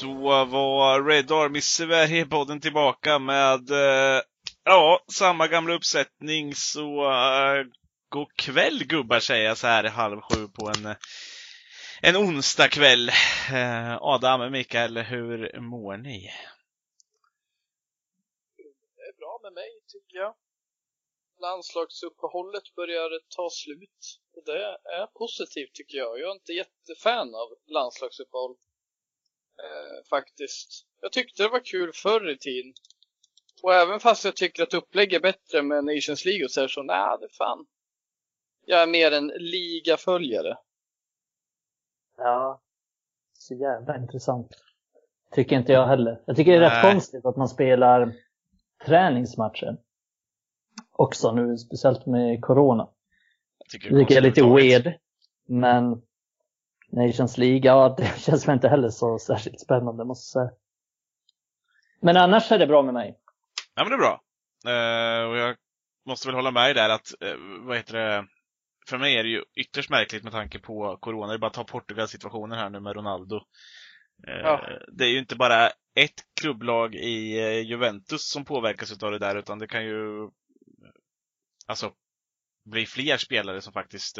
Då var Red Army Sverige-podden tillbaka med eh, ja, samma gamla uppsättning. Så eh, god kväll gubbar säger jag så här halv sju på en, eh, en onsdag kväll. Eh, Adam, Mikael, hur mår ni? Det är bra med mig tycker jag. Landslagsuppehållet börjar ta slut och det är positivt tycker jag. Jag är inte jättefan av landslagsuppehåll eh, faktiskt. Jag tyckte det var kul förr i tiden. Och även fast jag tycker att upplägg är bättre med Nations League och så här så, nej det fan. Jag är mer en ligaföljare. Ja, så jävla intressant. Tycker inte jag heller. Jag tycker det är rätt Nej. konstigt att man spelar träningsmatcher. Också nu, speciellt med Corona. Jag tycker Det jag är lite weird. Men Nations League, ja det känns väl inte heller så särskilt spännande måste jag säga. Men annars är det bra med mig. Ja men det är bra. Eh, och jag måste väl hålla med dig där att, eh, vad heter det, för mig är det ju ytterst märkligt med tanke på Corona. Det är bara att ta Portugals situationen här nu med Ronaldo. Eh, Ja. Det är ju inte bara ett klubblag i Juventus som påverkas av det där, utan det kan ju alltså bli fler spelare som faktiskt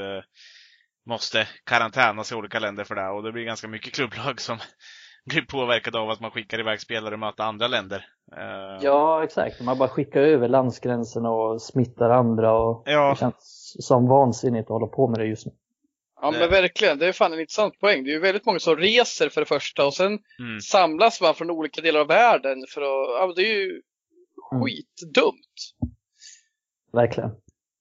måste karantänas i olika länder för det. Och det blir ganska mycket klubblag som blir påverkade av att man skickar iväg spelare och möter andra länder. Eh, Ja, exakt. Man bara skickar över landsgränsen och smittar andra och Ja. det känns som vansinnigt att hålla på med det just nu. Ja men verkligen, det är fan en intressant poäng. Det är ju väldigt många som reser för det första och sen Mm. samlas man från olika delar av världen för att, ja det är ju Mm. skitdumt. Verkligen.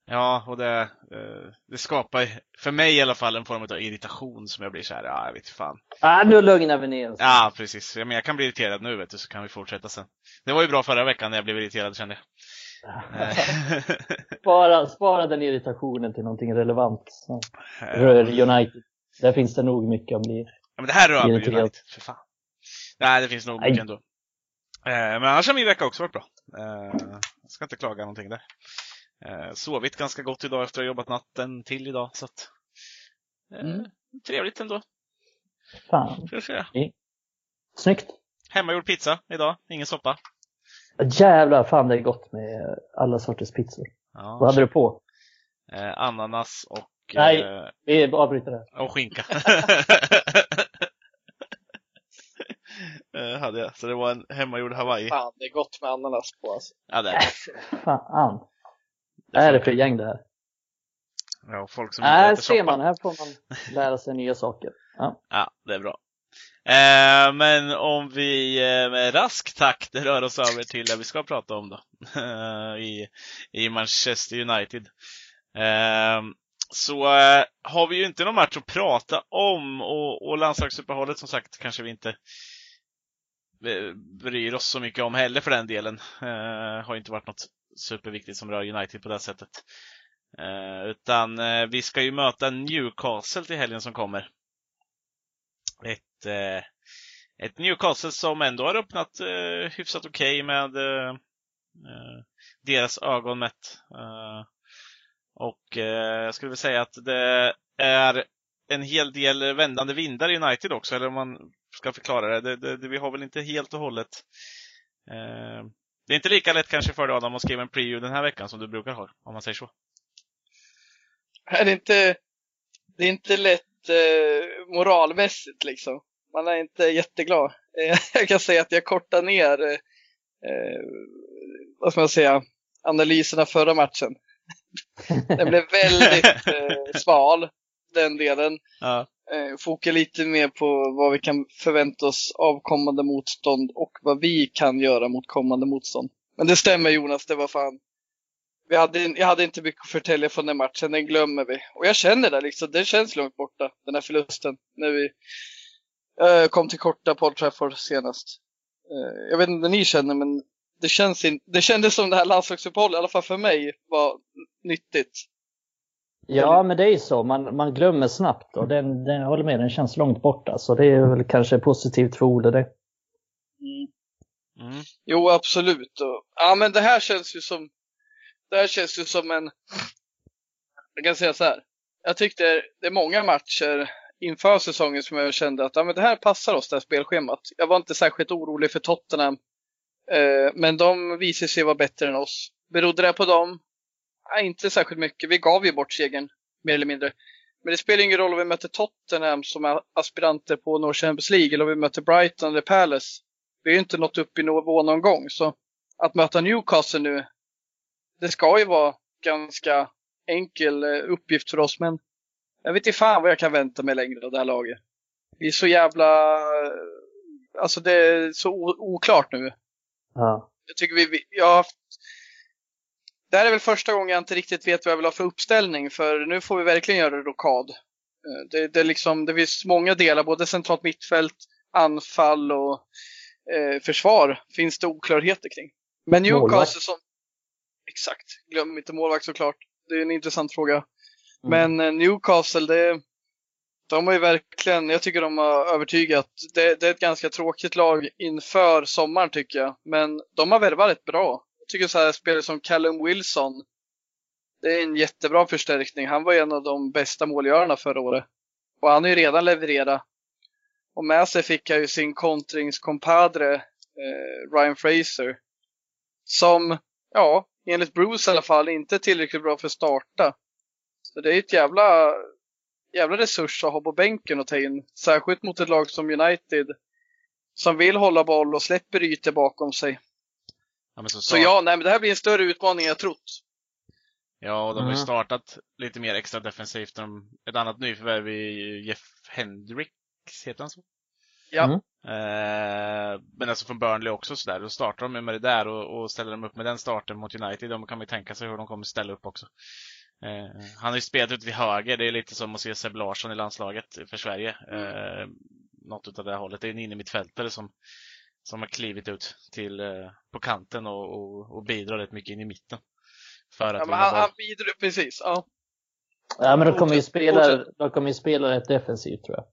Ja, och det, eh, det skapar, för mig i alla fall, en form av irritation som jag blir så här, ja, jag vet fan. Ah, nu lugnar vi ner oss. Ja, precis. Ja, men jag kan bli irriterad nu, vet du, så kan vi fortsätta sen. Det var ju bra förra veckan när jag blev irriterad, kände jag. Spara, spara den irritationen till någonting relevant som rör United. Där finns det nog mycket att bli. Ja, men det här rör irriterad. United, för fan. Nej, det finns nog mycket ändå. Eh, Men annars har min vecka också varit bra. Eh, Jag ska inte klaga någonting där. Eh, Sovit ganska gott idag efter att ha jobbat natten till idag, så att... eh, Mm. Trevligt ändå, Fan. ska. Snyggt. Hemmagjord pizza idag, ingen soppa. Jävlar, fan det är gott med alla sorters pizzor. Ja, Vad hade du på? Eh, ananas och, Nej. eh, Vi avbryter det. och skinka. eh, hade jag. Så det var en hemmagjord hawaii. Fan, det är gott med ananas på alltså. Ja, det är det. Fan. Vad är det för gäng det här? Ja, folk som inte Här äter ser man, här får man lära sig nya saker. Ja. Ja, det är bra. Eh, men om vi eh, med rask takt rör oss över till det vi ska prata om då. I, I Manchester United. Eh, så eh, har vi ju inte någon match att prata om och, och landslagsuppehållet som sagt kanske vi inte eh, bryr oss så mycket om heller för den delen. Eh, har inte varit något superviktigt som rör United på det sättet. Eh, utan eh, vi ska ju möta Newcastle till helgen som kommer. Ett, eh, ett Newcastle som ändå har öppnat eh, hyfsat okej med eh, eh, deras ögon mätt. Eh, och eh, jag skulle vilja säga att det är en hel del vändande vindar i United också, eller om man ska förklara det. Det, det, det vi har väl inte helt och hållet eh, det är inte lika lätt kanske för dig Adam att skriva en preview den här veckan som du brukar ha, om man säger så. Är det inte, det är inte lätt eh, moralmässigt liksom. Man är inte jätteglad. Eh, jag kan säga att jag kortar ner, eh, eh, vad ska man säga, analyserna förra matchen. Den blev väldigt eh, sval, den delen. Ja. Eh, Foka lite mer på vad vi kan förvänta oss av kommande motstånd och vad vi kan göra mot kommande motstånd. Men det stämmer Jonas, det var fan. Vi hade, jag hade inte mycket att förtälja från den matchen, den glömmer vi. Och jag känner det liksom, det känns långt borta, den här förlusten. När vi eh, kom till korta på Old Trafford senast. Eh, jag vet inte hur ni känner, men det, känns in, det kändes som det här landslagsuppehållet, i alla fall för mig, var nyttigt. Ja, men det är ju så. Man, man glömmer snabbt och den, den, jag håller med, den känns långt borta. Så det är väl kanske positivt för Ole det. Mm. Jo, absolut. Och, ja, men det här känns ju som, det här känns ju som en, jag kan säga så här. Jag tyckte det är många matcher inför säsongen som jag kände att ja, men det här passar oss, det här spelschemat. Jag var inte särskilt orolig för Tottenham. Eh, men de visade sig vara bättre än oss. Berodde det på dem? Ja, inte särskilt mycket. Vi gav ju bort segern, mer eller mindre. Men det spelar ingen roll om vi möter Tottenham som är aspiranter på North Champions League eller om vi möter Brighton eller Palace. Vi har ju inte nått upp i nivå någon gång. Så att möta Newcastle nu, det ska ju vara ganska enkel eh, uppgift för oss. Men jag vet inte fan vad jag kan vänta mig längre av det här laget. Vi är så jävla... Alltså det är så oklart nu. Ja. Jag tycker vi, jag har haft... Det här är väl första gången jag inte riktigt vet vad jag vill ha för uppställning, för nu får vi verkligen göra rokad. Eh, det, det, liksom, det finns många delar, både centralt mittfält, anfall och eh, försvar finns det oklarheter kring. Men Newcastle som... Exakt, glöm inte målvakt såklart. Det är en intressant fråga. Mm. Men eh, Newcastle, det, de har ju verkligen, jag tycker de har övertygat. Det, det är ett ganska tråkigt lag inför sommaren tycker jag. Men de har värvat rätt bra. Jag tycker så här spelare som Callum Wilson. Det är en jättebra förstärkning. Han var en av de bästa målgörarna förra året. Och han har ju redan levererat. Och med sig fick jag ju sin kontringskompadre eh, Ryan Fraser. Som, ja, enligt Bruce i alla fall, inte är tillräckligt bra för att starta. Så det är ett jävla, jävla resurs att ha på bänken och ta in. Särskilt mot ett lag som United. Som vill hålla boll och släpper ytor bakom sig. Ja, men så, Så ja, nej, men det här blir en större utmaning än jag trott. Ja, och de har ju Mm. startat lite mer extra defensivt. De, ett annat nyförvärv är Jeff Hendricks, heter han så? Ja. Mm. Eh, men alltså från Burnley också sådär. Då startar de med det där och, och ställer de upp med den starten mot United. Då kan man ju tänka sig hur de kommer ställa upp också. Eh, han har ju spelat ut vid höger. Det är lite som att se Seb Larsson i landslaget för Sverige. Eh, något utav det hållet. Det är en innermittfältare som, som har klivit ut till, eh, på kanten och, och, och bidrar rätt mycket in i mitten. För att ja men han, boll. han bidrar, precis. Ja. ja, men de kommer ju spela, de kommer ju spela rätt defensivt tror jag.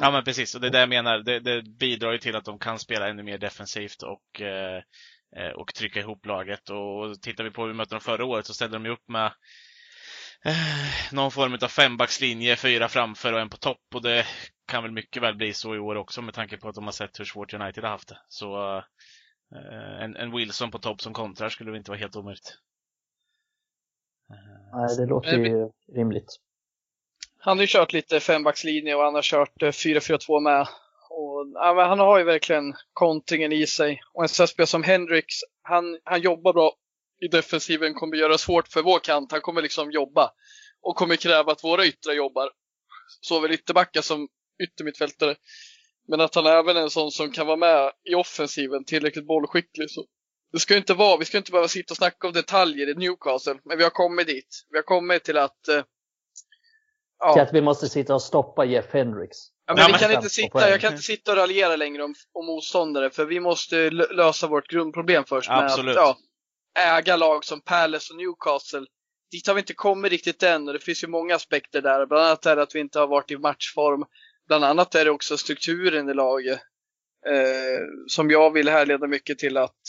Ja men precis, och det är det jag menar. Det, det bidrar ju till att de kan spela ännu mer defensivt och, eh, eh, och trycka ihop laget. Och tittar vi på hur vi mötte dem förra året så ställde de ju upp med eh, någon form av fembackslinje, fyra framför och en på topp. Och det kan väl mycket väl bli så i år också med tanke på att de har sett hur svårt United har haft det. Så eh, en, en Wilson på topp som kontrar skulle väl inte vara helt omöjligt. Eh, Nej, det låter vi- ju rimligt. Han har ju kört lite fembackslinje och han har kört eh, 4-4-2 med. Och, ja, men han har ju verkligen kontringen i sig. Och en spelare som Hendrix, han, han jobbar bra i defensiven, kommer göra svårt för vår kant. Han kommer liksom jobba och kommer kräva att våra yttrar jobbar. Såväl ytterbackar som yttermittfältare. Men att han är även en sån som kan vara med i offensiven, tillräckligt bollskicklig. Så det ska ju inte vara, vi ska inte behöva sitta och snacka om detaljer i Newcastle, men vi har kommit dit. Vi har kommit till att eh, ja. Till att vi måste sitta och stoppa Jeff Hendricks. Ja, men vi kan inte sitta, jag kan inte sitta och raljera längre om, om motståndare, för vi måste lö- lösa vårt grundproblem först. med Absolut. Att, ja, äga lag som Palace och Newcastle. Dit har vi inte kommit riktigt än och det finns ju många aspekter där. Bland annat är det att vi inte har varit i matchform. Bland annat är det också strukturen i laget. Eh, som jag vill härleda mycket till att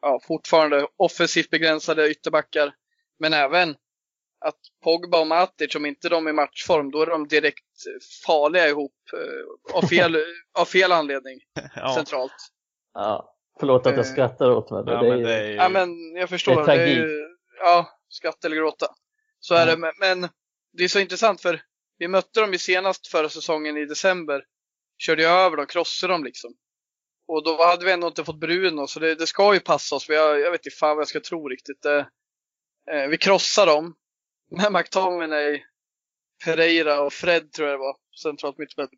ja, fortfarande offensivt begränsade ytterbackar. Men även att Pogba och Matic, om inte de är i matchform, då är de direkt farliga ihop. Eh, av, fel, av fel anledning ja, centralt. Ja. Förlåt att jag Eh, skrattar åt mig. ja, det är men det är ju... Ja, men jag förstår. Det är Det är ju, ja, skratta eller gråta. Så är det. Men, men det är så intressant för vi mötte dem ju senast förra säsongen i december. Körde jag över dem, krossade dem liksom. Och då hade vi ändå inte fått Bruno, så det, det ska ju passa oss. Har, jag vet inte fan vad jag ska tro riktigt. Det, eh, vi krossar dem. Med McTominay, Pereira och Fred tror jag det var. Centralt mittfält.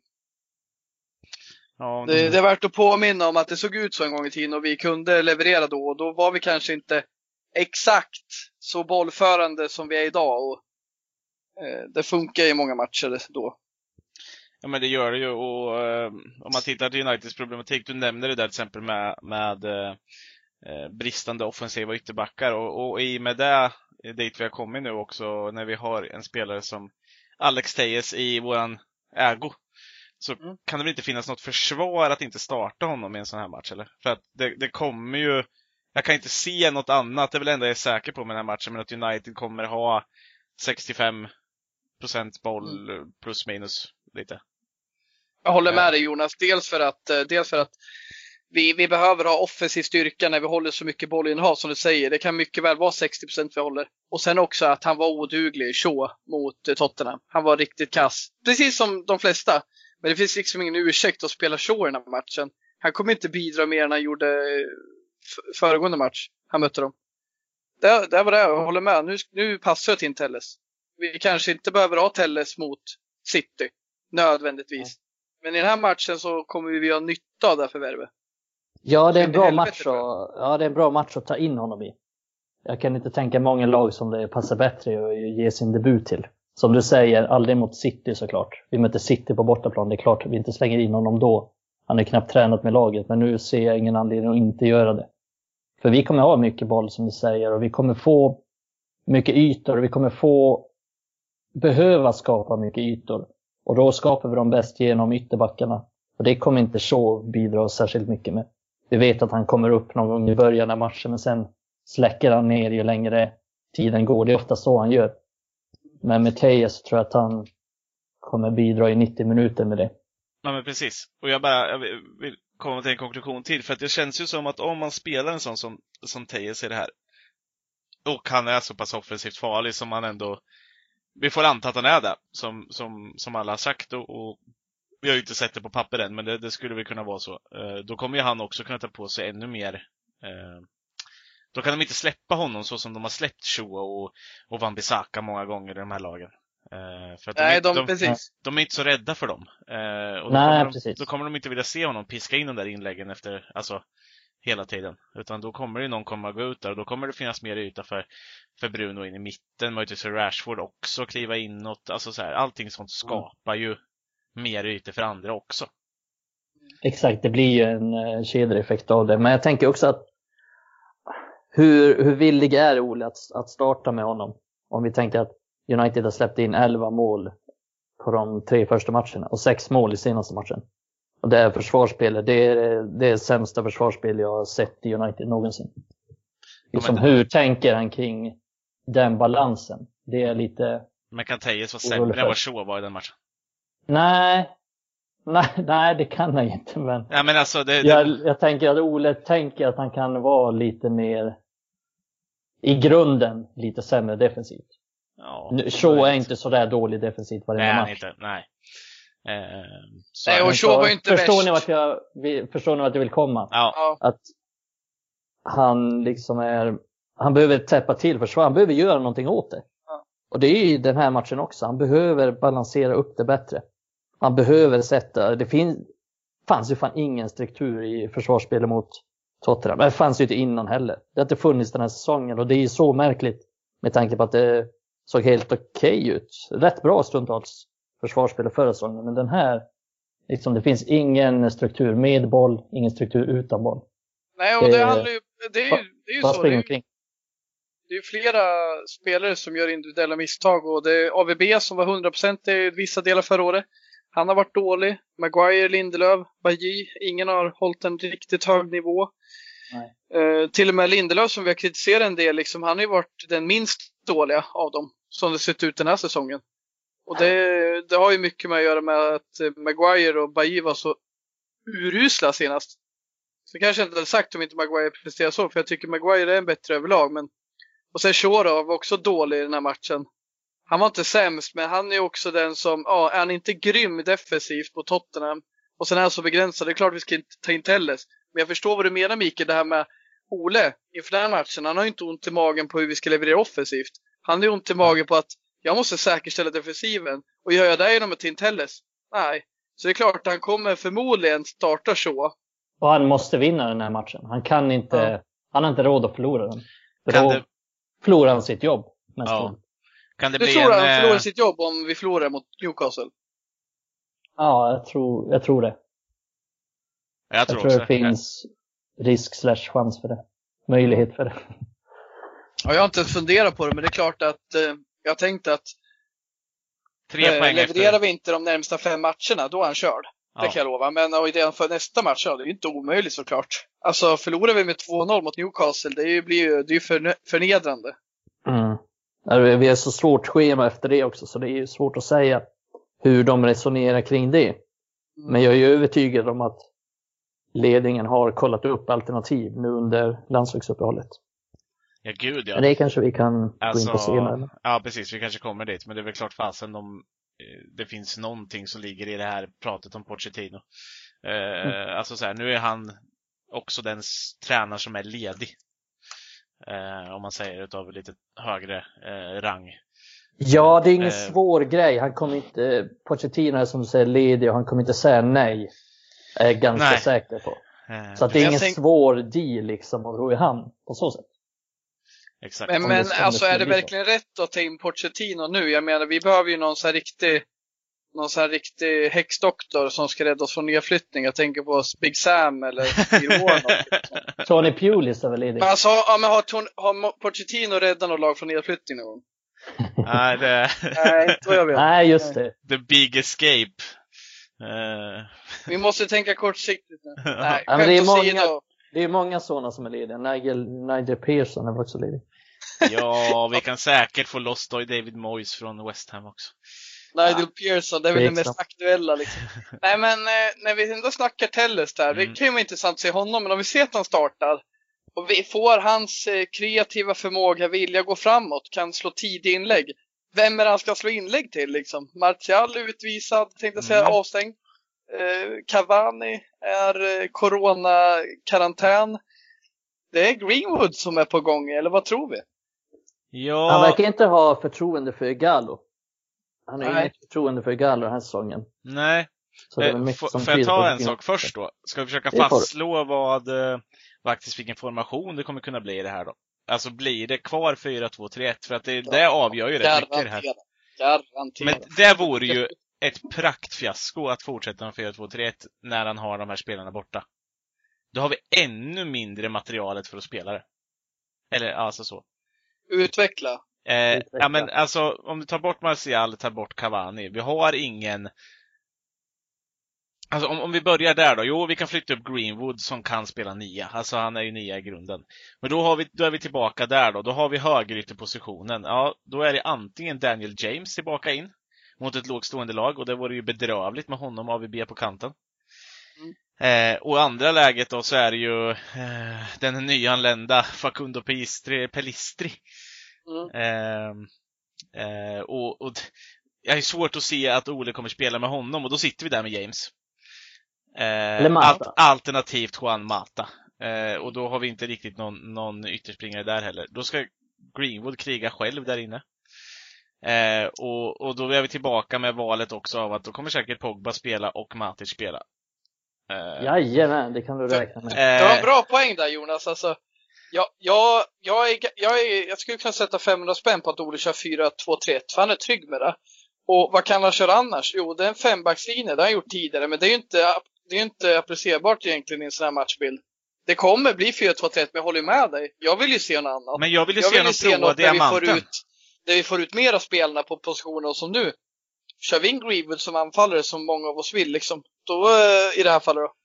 ja, Det, det är värt att påminna om att det såg ut så en gång i tiden och vi kunde leverera då. Och då var vi kanske inte exakt så bollförande som vi är idag. Och, det funkar i många matcher då. Ja men det gör det ju och eh, om man tittar till Uniteds problematik, du nämner det där till exempel med, med eh, eh, bristande offensiva ytterbackar och, och i och med det, eh, dit vi har kommit nu också, när vi har en spelare som Alex Tejes i våran ägo, så Mm. kan det väl inte finnas något försvar att inte starta honom i en sån här match eller? För att det, det kommer ju, jag kan inte se något annat, det är väl det enda jag är säker på med den här matchen, men att United kommer ha 65 procent boll plus minus lite. Jag håller med dig Jonas. Dels för att, eh, dels för att vi, vi behöver ha offensiv styrka när vi håller så mycket bollinnehav som du säger. Det kan mycket väl vara 60% vi håller. Och sen också att han var oduglig, Shaw, mot eh, Tottenham. Han var riktigt kass. Precis som de flesta. Men det finns liksom ingen ursäkt att spela Shaw i den här matchen. Han kommer inte bidra mer än han gjorde eh, föregående match han mötte dem. Det, det var det, jag håller med. Nu, nu passar jag till Telles. Vi kanske inte behöver ha Telles mot City, nödvändigtvis. Men i den här matchen så kommer vi ha nytta av det här förvärvet. Ja, det är en bra match, att, ja, det är en bra match att ta in honom i. Jag kan inte tänka många lag som det passar bättre att ge sin debut till. Som du säger, aldrig mot City såklart. Vi möter City på bortaplan, det är klart vi inte slänger in honom då. Han är knappt tränat med laget, men nu ser jag ingen anledning att inte göra det. För vi kommer ha mycket boll som du säger och vi kommer få mycket ytor och vi kommer få behöva skapa mycket ytor. Och då skapar vi dem bäst genom ytterbackarna. Och det kommer inte Shaw bidra särskilt mycket med. Vi vet att han kommer upp någon gång i början av matchen men sen släcker han ner ju längre tiden går. Det är ofta så han gör. Men med Tejes tror jag att han kommer bidra i 90 minuter med det. Ja men precis. Och jag bara jag vill komma till en konklusion till. För att det känns ju som att om man spelar en sån som, som Tejes i det här och han är så pass offensivt farlig som man ändå vi får anta att han är det, som, som, som alla har sagt. Och, och vi har ju inte sett det på papper än, men det, det skulle väl kunna vara så. Eh, då kommer ju han också kunna ta på sig ännu mer. Eh, då kan de inte släppa honom så som de har släppt Shoa och, och Van Bissaka många gånger i de här lagen. Eh, för att Nej, de, de, de, de, är inte så rädda för dem. Eh, och då, Nej, kommer de, då kommer de inte vilja se honom piska in de där inläggen efter, alltså hela tiden. Utan då kommer det någon komma gå ut där och då kommer det finnas mer yta för, för Bruno in i mitten, möjligtvis för Rashford också kliva inåt. Alltså så här, allting sånt skapar ju mer ytor för andra också. Exakt, det blir ju en uh, kedjeeffekt av det. Men jag tänker också att hur, hur villig är Ole att, att starta med honom? Om vi tänker att United har släppt in 11 mål på de tre första matcherna och 6 mål i senaste matchen. Och det är försvarsspelet, det är det sämsta försvarsspel jag har sett i United någonsin. Liksom, hur tänker han kring den balansen? Det är lite... Men kan Tejes vara sämre än vad Shaw var i den matchen? Nej, nej, nej det kan han inte. Men, ja, men alltså, det, jag, jag tänker att Ole tänker att han kan vara lite mer i grunden lite sämre defensivt. Ja, Shaw är inte sådär dålig defensivt varje match. Nej, inte. Nej. Eh, Nej, och Shaw var ju inte förstår värst. Ni vart jag, förstår ni vart jag vill komma? Ja. Att han liksom är, han behöver täppa till försvar, han behöver göra någonting åt det. Ja. Och det är ju den här matchen också, han behöver balansera upp det bättre. Han behöver sätta, det finns, fanns ju fan ingen struktur i försvarsspelet mot Tottenham. Det fanns ju inte innan heller. Det har inte funnits den här säsongen och det är ju så märkligt med tanke på att det såg helt okej okay ut. Rätt bra stundtals försvarsspelet förra säsongen. Men den här, liksom, det finns ingen struktur med boll, ingen struktur utan boll. Nej, och det, det handlar ju, det är ju, det är ju så. Det är, det är flera spelare som gör individuella misstag och det är AVB som var 100% i vissa delar förra året. Han har varit dålig. Maguire, Lindelöf, Bajy. Ingen har hållit en riktigt hög nivå. Uh, till och med Lindelöf som vi har kritiserat en del, liksom, han har ju varit den minst dåliga av dem. Som det sett ut den här säsongen. Och det, det har ju mycket med att göra med att Maguire och Bailly var så urusla senast. Så kanske jag inte hade sagt om inte Maguire presterar så, för jag tycker Maguire är en bättre överlag. Men... Och sen Shora var också dålig i den här matchen. Han var inte sämst, men han är också den som, ja, är han inte grym defensivt på Tottenham och sen är han så begränsad, det är klart vi ska inte ta in Telles. Men jag förstår vad du menar Mikael, det här med Ole inför den här matchen. Han har ju inte ont i magen på hur vi ska leverera offensivt. Han har ju ont i magen på att jag måste säkerställa defensiven. Och gör jag det genom att ta in Telles? Nej. Så det är klart, han kommer förmodligen starta så. Och han måste vinna den här matchen. Han kan inte, ja. han har inte råd att förlora den. För kan då det... förlorar han sitt jobb. Ja. Kan det du bli tror en, han förlorar eh, sitt jobb om vi förlorar mot Newcastle? Ja, jag tror, jag tror det. Jag tror, jag tror det finns risk slash chans för det. Möjlighet för det. Ja, jag har inte ens funderat på det, men det är klart att eh, jag tänkte att Tre eh, poäng levererar efter. vi inte de närmsta fem matcherna, då är han körd. Ja. Det kan jag lova. Men och idén för nästa match, ja, det är inte omöjligt såklart. Alltså förlorar vi med 2-0 mot Newcastle, det blir ju det är för, förnedrande. Mm. Vi har så svårt schema efter det också, så det är ju svårt att säga hur de resonerar kring det. Men jag är ju övertygad om att ledningen har kollat upp alternativ nu under landslagsuppehållet. Ja, gud ja. Men det kanske vi kan gå in på Alltså, senare. ja precis, vi kanske kommer dit. Men det är väl klart fasen de, eh, det finns någonting som ligger i det här pratet om Pochettino. Eh, Mm. Alltså så här, nu är han också den tränare som är ledig. Eh, om man säger utav lite högre eh, rang. Ja, det är ingen Eh. svår grej. Han kommer inte, Pochettino är som du säger ledig och han kommer inte säga nej. Är jag ganska Nej. säker på. Eh, Så att det är ingen tänk- svår deal liksom att ro i hamn på så sätt. Exakt. Men, men det- det alltså är det bli så. verkligen rätt att ta in Pochettino nu? Jag menar, vi behöver ju någon sån här riktig någon sån här riktig häxdoktor som ska rädda oss från nedflyttning. Jag tänker på Big Sam eller Warnock. Tony Pulis är väl ledig? Men alltså, ja, men har, Ton- har Pochettino räddat något lag från nedflyttning någon gång? Nej, det, Nej, inte vad jag vet. Nej, just det. the big escape. Eh, Vi måste tänka kortsiktigt nu. Nej, Ja, men det är många- Det är många sådana som är lediga. Nigel, Nigel Pearson är också ledig. Ja, vi kan säkert få loss då David Moyes från West Ham också. Nigel Pearson, det är väl det mest aktuella liksom. Nej men eh, när vi ändå snackar Telles där, det Mm. kan ju vara intressant att se honom, men om vi ser att han startar och vi får hans eh, kreativa förmåga, vilja gå framåt, kan slå tidiga inlägg. Vem är det han ska slå inlägg till liksom? Martial utvisad, tänkte jag säga, Mm. avstängd. Eh, Cavani är eh, corona-karantän. Det är Greenwood som är på gång, eller vad tror vi? Han Ja, verkar inte ha förtroende för Gallo. Han har Nej. inget förtroende för Gallo den här säsongen. nej. Så Eh, får- jag ta en sak först då? Ska vi försöka fastslå vad, eh, faktiskt vilken formation det kommer kunna bli i det här då? Alltså blir det kvar 4-2-3-1? För att det, det avgör ju rätt mycket det här. Garanterat. Men det vore ju ett praktfiasko att fortsätta med 4-2-3-1 när han har de här spelarna borta. Då har vi ännu mindre materialet för att spela det. Eller alltså så. Utveckla. Eh, Utveckla. ja men alltså, om du tar bort Martial, tar bort Cavani. Vi har ingen... Alltså om, om vi börjar där då. Jo, vi kan flytta upp Greenwood som kan spela nia. Alltså han är ju nia i grunden. Men då, har vi, då är vi tillbaka där då. Då har vi högerytterpositionen. Ja, då är det antingen Daniel James tillbaka in mot ett lågstående lag och det vore ju bedrövligt med honom AVB på kanten. Eh, och i andra läget då så är det ju eh, den nyanlända Facundo Pelistri, Pelistri Mm. Ehm, eh, och, och jag har svårt att se att Ole kommer spela med honom och då sitter vi där med James. Eh, alt- alternativt Juan Mata. Eh, och då har vi inte riktigt någon, någon ytterspringare där heller. Då ska Greenwood kriga själv där inne. Eh, och, och då är vi tillbaka med valet också av att då kommer säkert Pogba spela och Matic spela. Eh, Jajamän, det kan du räkna med. Du har en bra poäng där Jonas. Alltså, jag, jag, jag, är, jag, är, jag skulle kunna sätta 500 spänn på att Ole kör 4-2-3-1, för han är trygg med det. Och vad kan han köra annars? Jo, det är en fembackslinje, det har han gjort tidigare, men det är ju inte, det är inte applicerbart egentligen i en sån här matchbild. Det kommer bli 4-2-3-1, men jag håller med dig. Jag vill ju se något annat. men jag vill ju jag se vill honom se prova något där vi, får ut, där vi får ut mer av spelarna på positioner som nu. Kör vi in Greenwood som anfallare som många av oss vill, liksom, då eh, i det här fallet då,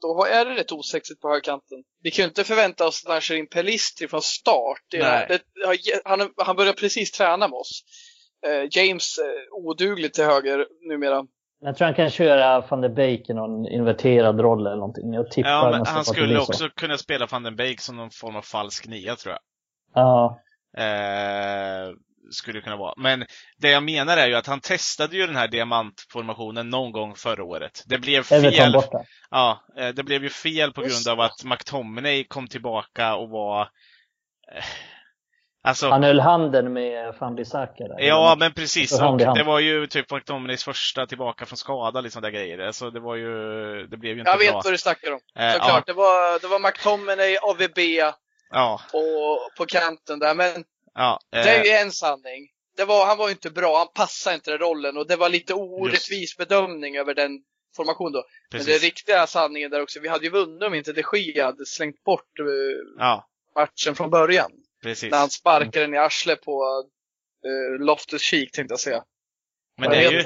då är det rätt osexigt på högerkanten. Vi kan ju inte förvänta oss att han kör in Pelistri från start. Det, det, han, han börjar precis träna med oss. Eh, James eh, oduglig till höger numera. Jag tror han kan köra van der Beek i någon inverterad roll eller någonting. Jag tippar Ja, men han skulle också kunna spela van den Beek som någon form av falsk nia, tror jag. Ja, Eh, skulle det kunna vara. Men det jag menar är ju att han testade ju den här diamantformationen någon gång förra året. Det blev fel. Ja, eh, det blev ju fel på grund av att McTominay kom tillbaka och var... Eh, alltså, Han höll handen med van Bissaka där. Ja, men precis. Och det var ju typ McTominays första tillbaka från skada, liksom där grejer. Alltså det var ju, det blev ju inte Jag vet bra. vad du snackar om. Eh, Såklart, det, var, det var McTominay, AVB Ja, och på kanten där. Men ja. det är Eh, ju en sanning. Det var, han var ju inte bra, han passade inte den rollen och det var lite orättvis bedömning över den formationen då. Men precis. den riktiga sanningen där också, vi hade ju vunnit om inte de Gia hade slängt bort eh, Ja, matchen från början. precis. När han sparkade den i arslet på uh, Loftus Cheek tänkte jag säga. Men Vad det är ju?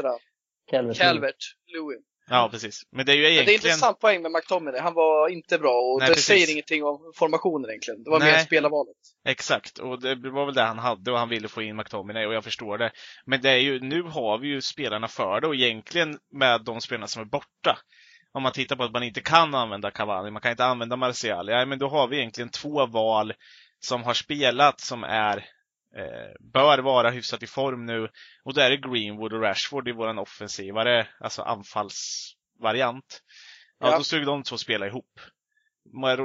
Calvert. Calvert Lewin. Ja, precis. Men det är ju Men det är egentligen... intressant poäng med McTominay. Han var inte bra och Nej, det precis. säger ingenting om formationen egentligen. Det var Nej. mer spelarvalet. Exakt, och det var väl det han hade och han ville få in McTominay och jag förstår det. Men det är ju, nu har vi ju spelarna för det och egentligen med de spelarna som är borta. Om man tittar på att man inte kan använda Cavani, man kan inte använda Martial, ja men då har vi egentligen två val som har spelat som är bör vara hyfsat i form nu. Och då är Greenwood och Rashford i våran offensivare, alltså anfallsvariant. Ja, Ja. då skulle de två spela ihop.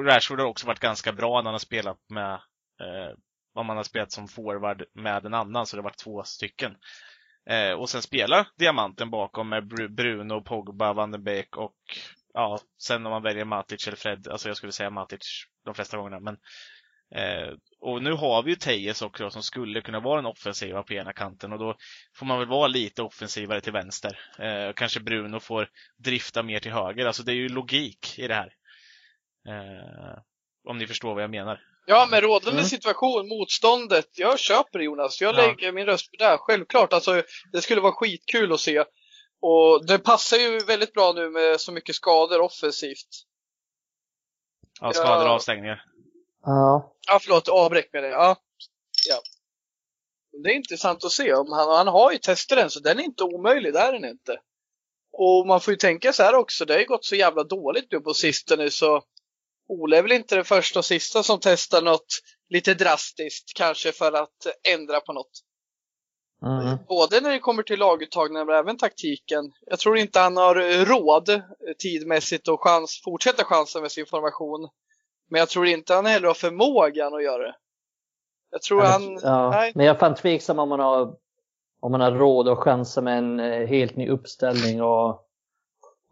Rashford har också varit ganska bra när han har spelat med eh, om man har spelat som forward med en annan, så det har varit två stycken. Eh, och sen spelar diamanten bakom med Bru- Bruno, Pogba, Van den Beek och ja, sen om man väljer Matic eller Fred, alltså jag skulle säga Matic de flesta gångerna, men eh, och nu har vi ju Tejes också som skulle kunna vara den offensiva på ena kanten och då får man väl vara lite offensivare till vänster. Eh, kanske Bruno får drifta mer till höger, alltså det är ju logik i det här. Eh, om ni förstår vad jag menar. Ja, men rådande Mm. situation, motståndet. Jag köper det Jonas. Jag Ja. lägger min röst på det. här. Självklart. Alltså, det skulle vara skitkul att se. Och det passar ju väldigt bra nu med så mycket skador offensivt. Ja, skador och Ja. avstängningar. Ja. Ja, förlåt. Avbräck med det. Ja. ja. Det är intressant att se. Om han, han har ju testat den, så den är inte omöjlig. Det är den inte. Och man får ju tänka så här också. Det har ju gått så jävla dåligt nu på sistone så Ole är väl inte den första och sista som testar något lite drastiskt kanske för att ändra på något. Mm. Både när det kommer till laguttagningen men även taktiken. Jag tror inte han har råd eh, tidmässigt och chans, fortsätta chansen med sin formation. Men jag tror inte han heller har förmågan att göra det. Jag tror han... ja. Nej. Men jag är fan tveksam om man har, om man har råd att chansa med en eh, helt ny uppställning och,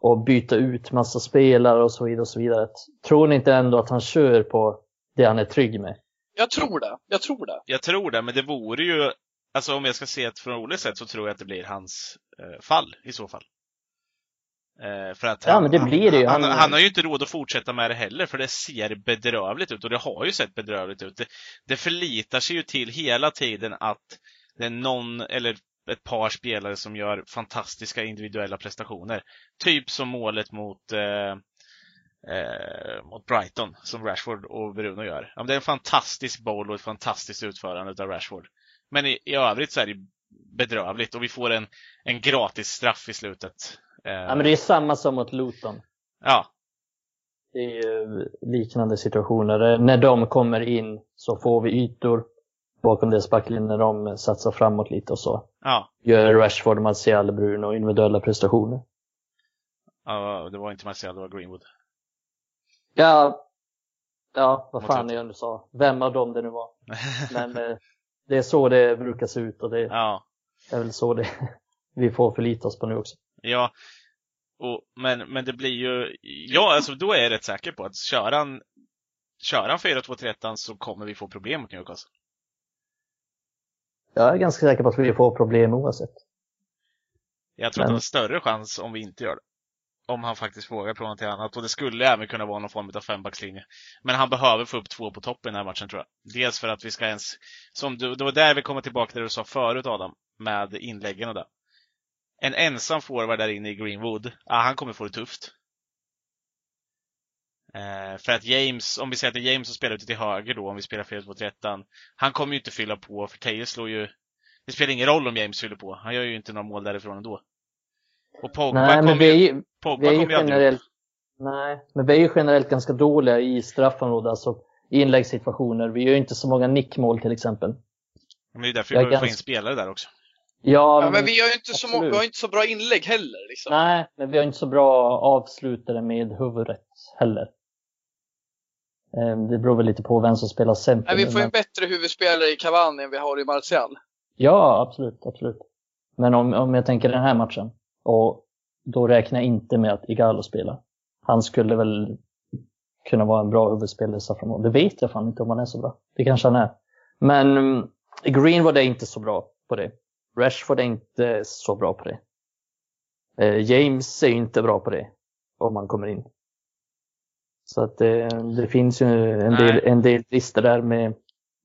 och byta ut massa spelare och så vidare. Och så vidare. Tror ni inte ändå att han kör på det han är trygg med? Jag tror det. Jag tror det. Jag tror det, men det vore ju, alltså om jag ska se det från Oles sätt så tror jag att det blir hans eh, fall i så fall. Eh, för att Ja, han, men det blir det ju. Han, han, Han- har ju inte råd att fortsätta med det heller, för det ser bedrövligt ut och det har ju sett bedrövligt ut. Det, det förlitar sig ju till hela tiden att det är någon eller ett par spelare som gör fantastiska individuella prestationer. Typ som målet mot eh, eh, mot Brighton som Rashford och Bruno gör. Ja, det är en fantastisk boll och ett fantastiskt utförande av Rashford. Men i, i övrigt så är det bedrövligt och vi får en, en gratis straff i slutet. Eh, Ja, men det är samma som mot Luton. ja, Det är ju liknande situationer. När de kommer in så får vi ytor bakom deras backlinje när de satsar framåt lite och så. ja, Gör Rashford, Martial, Bruno individuella prestationer. ja, det var inte Martial, det var Greenwood. Ja, ja vad fan jag nu sa. Vem av dem det nu var. Men eh, det är så det brukar se ut och det ja, är väl så det vi får förlita oss på nu också. Ja. Och, men, men det blir ju, ja alltså då är jag rätt säker på att kör han, kör han 4-2-3 så kommer vi få problem mot Newcastle. Jag är ganska säker på att vi får problem oavsett. Jag tror att Men- han har större chans om vi inte gör det. Om han faktiskt vågar prova någonting annat. Och det skulle även kunna vara någon form av fembackslinje. Men han behöver få upp två på topp i den här matchen tror jag. Dels för att vi ska ens, som du, det var där vi kommer tillbaka till det du sa förut Adam, med inläggen och det. En ensam forward där inne i Greenwood, ja, han kommer få det tufft. Eh, för att James, om vi säger att det är James som spelar ute till höger då, om vi spelar 4-2-3 han kommer ju inte fylla på, för Teje slår ju det spelar ingen roll om James fyller på. Han gör ju inte några mål därifrån ändå. Och Pogba Nej, kommer vi ju, ju, Pogba vi ju kommer ju generellt, nej, men vi är ju generellt ganska dåliga i straffområdet, alltså i inläggssituationer. Vi gör ju inte så många nickmål till exempel. Men det är därför vi behöver få in ganska- spelare där också. Ja, Ja, men vi har ju inte så, vi har inte så bra inlägg heller. Liksom. Nej, men vi har inte så bra avslutare med huvudet heller. Eh, Det beror väl lite på vem som spelar center. Nej, vi får en men- bättre huvudspelare i Cavani än vi har i Martial. Ja, absolut, absolut. Men om, om jag tänker den här matchen, och då räknar jag inte med att Igalo spelar. Han skulle väl kunna vara en bra huvudspelare straffområdet. Det vet jag fan inte om han är så bra. Det kanske han är. Men mm, Greenwood är inte så bra på det. Rashford är inte så bra på det. Eh, James är inte bra på det, om man kommer in. Så att det, det finns ju en Nej. del, en del brister där med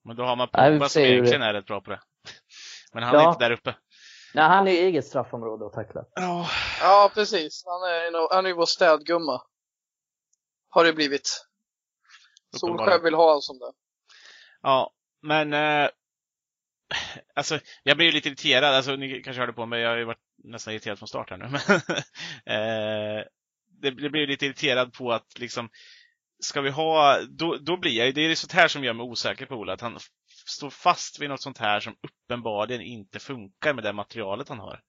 Men då har man Pogba som egentligen det- är rätt bra på det. Men han är Ja. inte där uppe. Nej, han är ju eget straffområde att tackla. Ja, Ja, precis. Han är, han är ju vår städgumma. Har det blivit. Solskär Uppenbarligen. vill ha honom som det. Ja, men eh, alltså, jag blir ju lite irriterad. Alltså, ni kanske hörde på mig, jag har ju varit nästan irriterad från start här nu. Men, eh, det, det blir lite irriterad på att liksom, ska vi ha, då, då blir jag ju, det är sånt här som gör mig osäker på Ola, att han står fast vid något sånt här som uppenbarligen inte funkar med det materialet han har.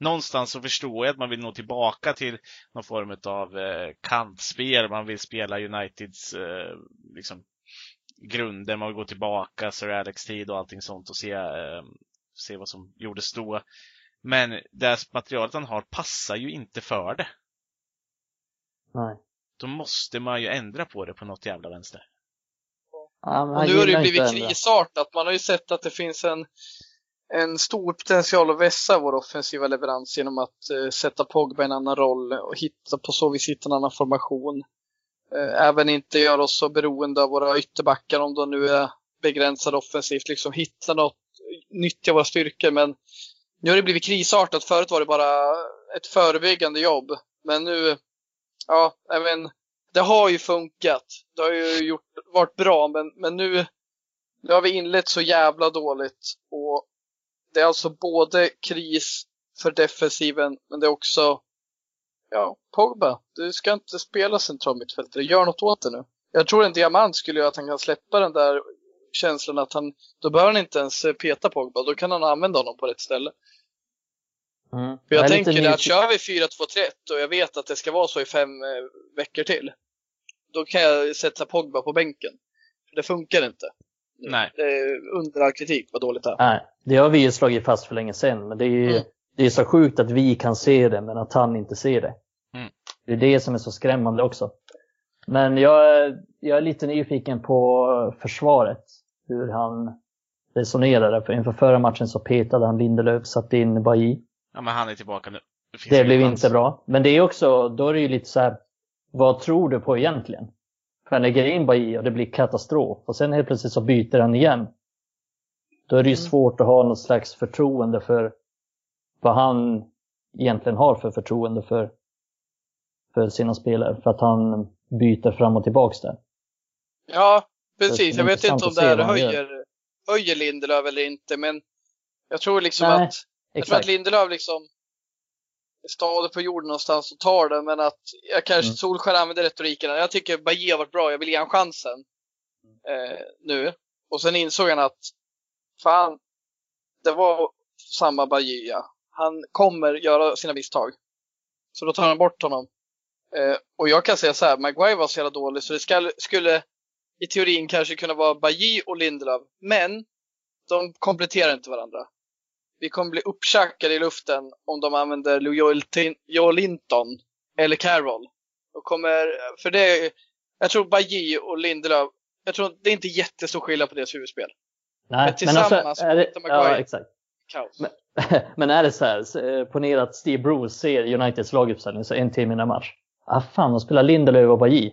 Någonstans så förstår jag att man vill nå tillbaka till någon form av eh, kantspel, man vill spela Uniteds eh, liksom, grunder, man vill gå tillbaka, Sir Alex-tid och allting sånt och se, eh, se vad som gjordes då. Men det materialet han har passar ju inte för det. Nej. Då måste man ju ändra på det på något jävla vänster. Ja, Och nu har det ju blivit krisartat. Man har ju sett att det finns en, en stor potential att vässa vår offensiva leverans genom att eh, sätta Pogba i en annan roll och hitta på så vis hitta en annan formation. Eh, även inte göra oss så beroende av våra ytterbackar om de nu är begränsade offensivt. Liksom hitta något, nyttja våra styrkor. Men nu har det blivit krisartat. Förut var det bara ett förebyggande jobb. Men nu, ja, även det har ju funkat. Det har ju gjort, varit bra, men, men nu, nu har vi inlett så jävla dåligt. Och det är alltså både kris för defensiven, men det är också, ja, Pogba, du ska inte spela central mittfältare. Gör något åt det nu. Jag tror en diamant skulle göra att han kan släppa den där känslan att han, då bör han inte ens peta Pogba, då kan han använda honom på rätt ställe. Mm. För jag, är tänker att kör vi 4-2-3-1 och jag vet att det ska vara så i fem eh, veckor till. Då kan jag sätta Pogba på bänken. För det funkar inte. Nej. Det är under all kritik vad dåligt det är. Nej, det har vi ju slagit fast för länge sedan. Men det är ju Mm. Det är så sjukt att vi kan se det, men att han inte ser det. Mm. Det är det som är så skrämmande också. Men jag, jag är lite nyfiken på försvaret. Hur han resonerade. För inför förra matchen så petade han Lindelöf, satte in Bailly. Ja, men han är tillbaka nu. Det ingen blev inte bra. Men det är också, då är det ju lite så här, vad tror du på egentligen? För han lägger in Bailly och det blir katastrof. Och sen helt plötsligt så byter han igen. Då är det ju Mm. svårt att ha något slags förtroende för vad han egentligen har för förtroende för, för sina spelare. För att han byter fram och tillbaks där. Ja, precis. Jag vet inte om det här höjer, höjer Lindelöf eller inte, men jag tror liksom Nej, att jag tror att. Lindelöf liksom är stadig på jorden någonstans och tar det, men att jag kanske Mm. Solskär använder retoriken. Jag tycker Bajé har varit bra, jag vill ge honom chansen eh, nu. Och sen insåg han att fan, det var samma Bajé. ja. Han kommer göra sina misstag. Så då tar han bort honom. Eh, och jag kan säga så här, Maguire var så jävla dålig så det ska, skulle i teorin kanske kunna vara Bajé och Lindelöf. Men de kompletterar inte varandra. Vi kommer bli upptjackade i luften om de använder Joel Linton eller Carroll. De kommer, för det, jag tror Bajé och Lindelöf, jag tror det är inte jättestor skillnad på deras huvudspel. Nej, men tillsammans är det, Maguire. ja, exakt. Kaos. Men- Men är det så här, eh, ponera att Steve Bruce ser Uniteds laguppställning så en timme innan match. Ah fan, de spelar Lindelöf och Bajy.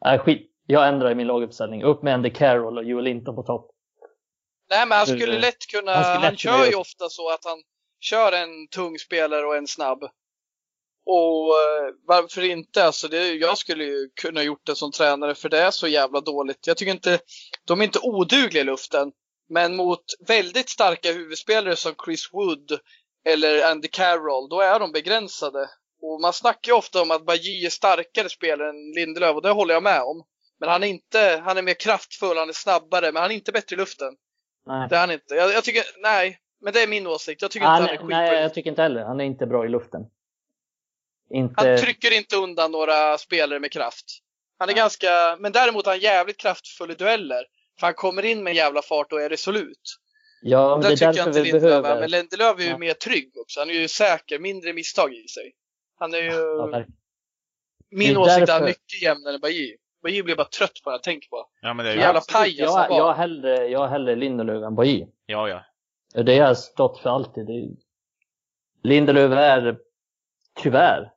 Ah, skit, jag ändrar i min laguppställning. Upp med Andy Carroll och Joel Linton på topp. Nej, men han skulle lätt kunna, han han, lätt kunna kör ju göra- ofta så att han kör en tung spelare och en snabb. Och eh, varför inte? Alltså det, jag skulle ju kunna gjort det som tränare för det är så jävla dåligt. Jag tycker inte, de är inte odugliga i luften. Men mot väldigt starka huvudspelare som Chris Wood eller Andy Carroll, då är de begränsade. Och man snackar ju ofta om att Bajy är starkare spelare än Lindelöf och det håller jag med om. Men han är inte, han är mer kraftfull, han är snabbare, men han är inte bättre i luften. Nej, Det är han inte. Jag, jag tycker, nej. Men det är min åsikt. Jag tycker ah, inte han är skitbra. nej, jag tycker inte heller. Han är inte bra i luften. Inte... Han trycker inte undan några spelare med kraft. Han är Nej. ganska, men däremot är han jävligt kraftfull i dueller. För han kommer in med en jävla fart och är resolut. ja, men det det är tycker jag inte vi Lindelöf är. behöver... Men Lindelöf är ju Ja. mer trygg också. Han är ju säker, mindre misstag i sig. Han är ju, Ja, min är åsikt är därför- mycket jämnare än Bajy. Bajy blir bara trött på det, tänk på. Ja, men det är ju... jävla pajas jag, var. jag, hellre, jag hellre Lindelöf än Bajy. Ja, ja. Det har jag stått för alltid. Lindelöf är, tyvärr,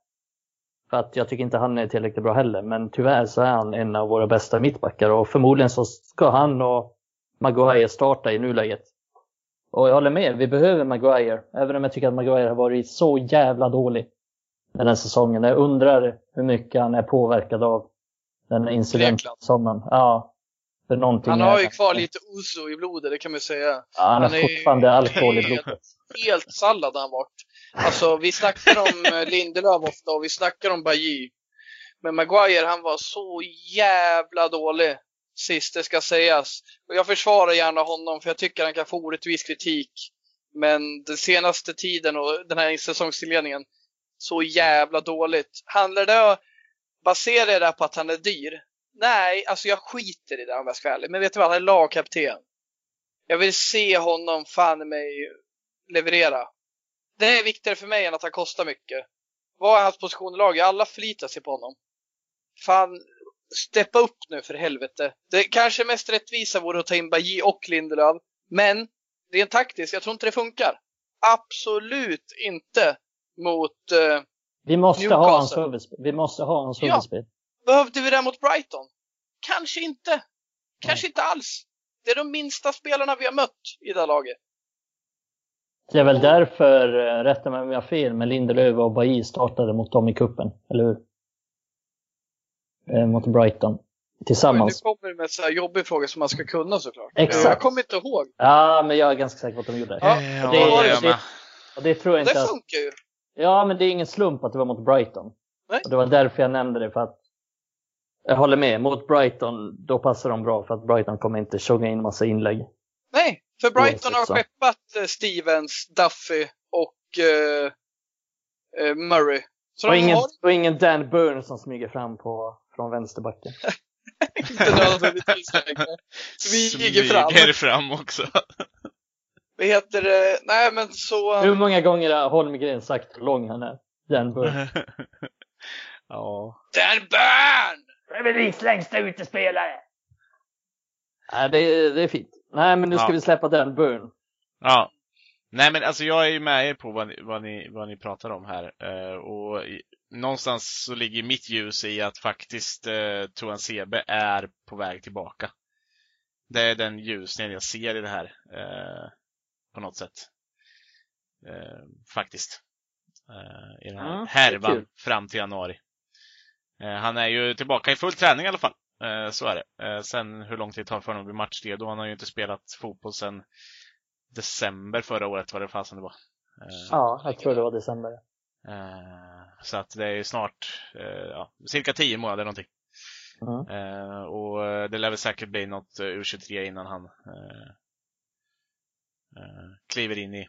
för att jag tycker inte han är tillräckligt bra heller, men tyvärr så är han en av våra bästa mittbackar och förmodligen så ska han och Maguire starta i nuläget. Och jag håller med, vi behöver Maguire, även om jag tycker att Maguire har varit så jävla dålig. den här säsongen. Jag undrar hur mycket han är påverkad av den här incidenten ja. För någonting Han har är- ju kvar lite ouzo i blodet, det kan man säga. Ja, han har han är fortfarande alkohol i helt- blodet. Helt sallad har han varit. Alltså, vi snackar om eh, Lindelöf ofta och vi snackar om Bajy. Men Maguire, han var så jävla dålig sist, det ska sägas. Och jag försvarar gärna honom för jag tycker han kan få orättvis kritik. Men den senaste tiden och den här säsongsinledningen, så jävla dåligt. Handlar det, baserar det på att han är dyr? Nej, alltså jag skiter i det om jag ska vara ärlig. Men vet du vad, han är lagkapten. Jag vill se honom fan mig leverera. Det är viktigare för mig än att han kostar mycket. Vad är hans position i laget? Alla förlitar sig på honom. Fan, steppa upp nu för helvete. Det kanske mest rättvisa vore att ta in Bajy och Lindelöf. Men, rent taktiskt, jag tror inte det funkar. Absolut inte mot... Eh, Vi måste ha Newcastle. hans huvudspel. Vi måste ha hans Ja. huvudspel. behövde vi det mot Brighton? Kanske inte. Kanske inte alls. Det är de minsta spelarna vi har mött i det här laget. Det är väl därför, eh, rätta mig om jag har fel, men Lindelöf och Bailly startade mot dem i kuppen, eller hur? Eh, mot Brighton. Tillsammans. nu kommer det med en så här jobbig fråga som man ska kunna såklart. Exakt. Jag kommer inte ihåg. Ja, men jag är ganska säker på att de gjorde det. Ja, Ja, det- det är jag det- med. Och det tror jag inte Det att... funkar ju. Ja, men det är ingen slump att det var mot Brighton. Nej. Och det var därför jag nämnde det, för att jag håller med. Mot Brighton, då passar de bra för att Brighton kommer inte tjonga in massa inlägg. Nej, för Brighton har skeppat eh, Stevens, Duffy och eh, eh, Murray. Så Och ingen, har och ingen Dan Burn som smyger fram på, från vänsterbacken. inte nödvändigtvis längre. Smyger fram. Smyger fram också. Vad heter det? Nej, men så... Hur många gånger har Holmgren sagt hur lång han är? Dan Burn. ja. Dan Burn! Premier längsta utespelare! Nej, det, det är fint. Nej, men nu ska Ja. vi släppa Dan Burn. Ja. Nej men alltså jag är ju med er på vad ni, vad ni, vad ni pratar om här. Eh, och i, någonstans så ligger mitt ljus i att faktiskt eh, Toan Sebe är på väg tillbaka. Det är den ljusningen jag ser i det här. Eh, på något sätt. Eh, faktiskt. I den här Ja, härvan fram till januari. Han är ju tillbaka i full träning i alla fall. Eh, så är det. Eh, sen hur lång tid det tar för honom att bli matchredo. Han har ju inte spelat fotboll sen december förra året vad det fasen det var. Eh, Ja, jag tror det var december. så att det är ju snart ja, cirka 10 månader någonting. Mm. Och det lär väl säkert bli något eh, U23 innan han kliver in i,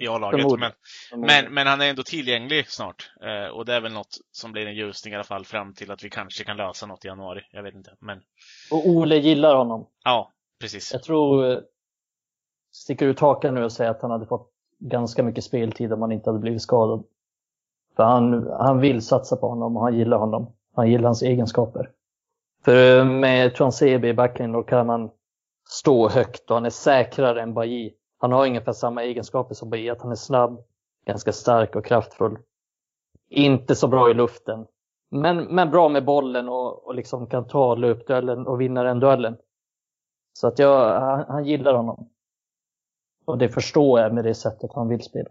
i A-laget. Men, men, men han är ändå tillgänglig snart. Eh, och det är väl något som blir en ljusning i alla fall fram till att vi kanske kan lösa något i januari. Jag vet inte. Men Och Ole gillar honom. ja, precis. Jag tror, eh, sticker ut hakan nu och säger att han hade fått ganska mycket speltid om han inte hade blivit skadad. För han, han vill satsa på honom och han gillar honom. Han gillar hans egenskaper. För eh, med Transebe i backlinjen då kan han stå högt och han är säkrare än Bailly. Han har ungefär samma egenskaper som Bailly, att han är snabb, ganska stark och kraftfull. Inte så bra i luften. Men, men bra med bollen och, och liksom kan ta löpduellen och vinna den duellen. Så att jag, han, han gillar honom. Och det förstår jag med det sättet han vill spela.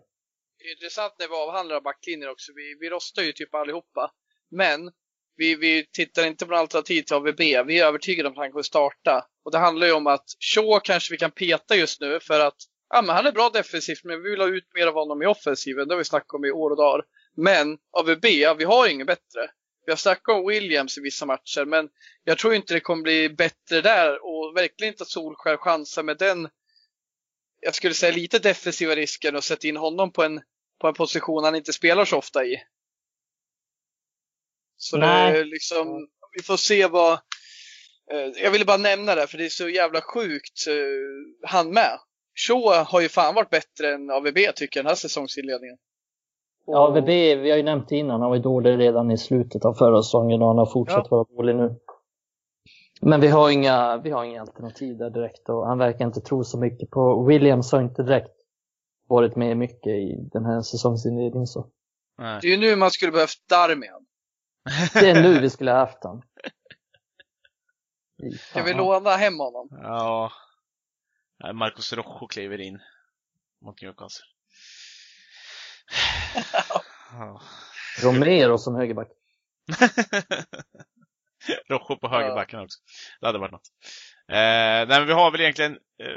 Det är intressant när vi avhandlar backlinjer också. Vi, vi rostar ju typ allihopa. Men vi, vi tittar inte på något alternativ till AVB. Vi är övertygade om att han kommer starta. Och det handlar ju om att Shaw kanske vi kan peta just nu för att ja, men han är bra defensivt men vi vill ha ut mer av honom i offensiven. Det har vi snackat om i år och dagar. Men AVB, ja, vi har inget bättre. Vi har snackat om Williams i vissa matcher men jag tror inte det kommer bli bättre där och verkligen inte att Solskär chansar med den jag skulle säga lite defensiva risken och sätta in honom på en, på en position han inte spelar så ofta i. Så det Nej. är liksom, vi får se vad, eh, jag ville bara nämna det för det är så jävla sjukt eh, han med. Shaw har ju fan varit bättre än AVB tycker jag den här säsongsinledningen. Ja, AVB, vi har ju nämnt det innan, han var ju dålig redan i slutet av förra säsongen och han har fortsatt Ja. vara dålig nu. Men vi har inga, vi har inga alternativ där direkt och han verkar inte tro så mycket på Williams har inte direkt varit med mycket i den här säsongsinledningen så. Nej. Det är ju nu man skulle behövt Darmian. Det är nu vi skulle ha haft han. Fy Ska vi låna hem honom? Ja. Nej, Marcus Rojo kliver in mot Newcastle. Ja. Romero som högerback. Rojo på högerbacken också. Det hade varit något. Eh, nej, men vi har väl egentligen, eh,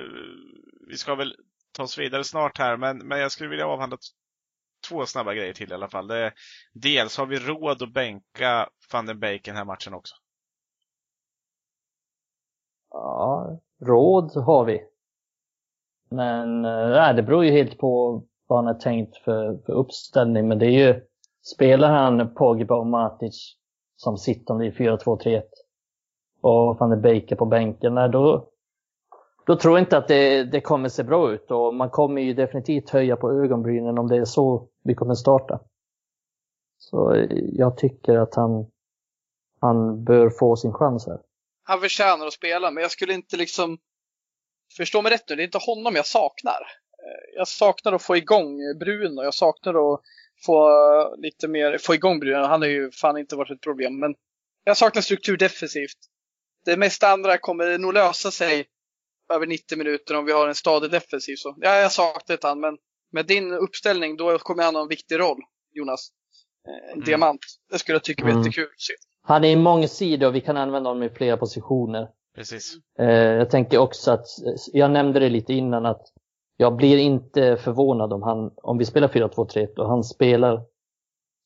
vi ska väl ta oss vidare snart här, men, men jag skulle vilja avhandla två snabba grejer till i alla fall. Det, dels har vi råd att bänka van den Beek den här matchen också. Ja, råd har vi. Men äh, det beror ju helt på vad han har tänkt för, för uppställning. Men det är ju, spelar han Pogba och Matic som sittande i 4-2-3-1 och van de Baker på bänken, nej, då, då tror jag inte att det, det kommer se bra ut. Och man kommer ju definitivt höja på ögonbrynen om det är så vi kommer starta. Så eh, jag tycker att han, han bör få sin chans här. Han förtjänar att spela, men jag skulle inte liksom... Förstå mig rätt nu, det är inte honom jag saknar. Eh, Jag saknar att få igång Bruno, jag saknar att få eh, lite mer, få igång Bruno. Han har ju fan inte varit ett problem, men jag saknar struktur defensivt. Det mesta andra kommer nog lösa sig över 90 minuter om vi har en stadig defensiv. Så, ja, jag saknar han, men med din uppställning då kommer han ha en viktig roll, Jonas. Eh, En Mm. diamant. Det skulle jag tycka var Mm. jättekul att se. Han är mångsidig och vi kan använda honom i flera positioner. Precis. Eh, jag tänker också att, jag nämnde det lite innan att jag blir inte förvånad om, han, om vi spelar 4-2-3-1 och han spelar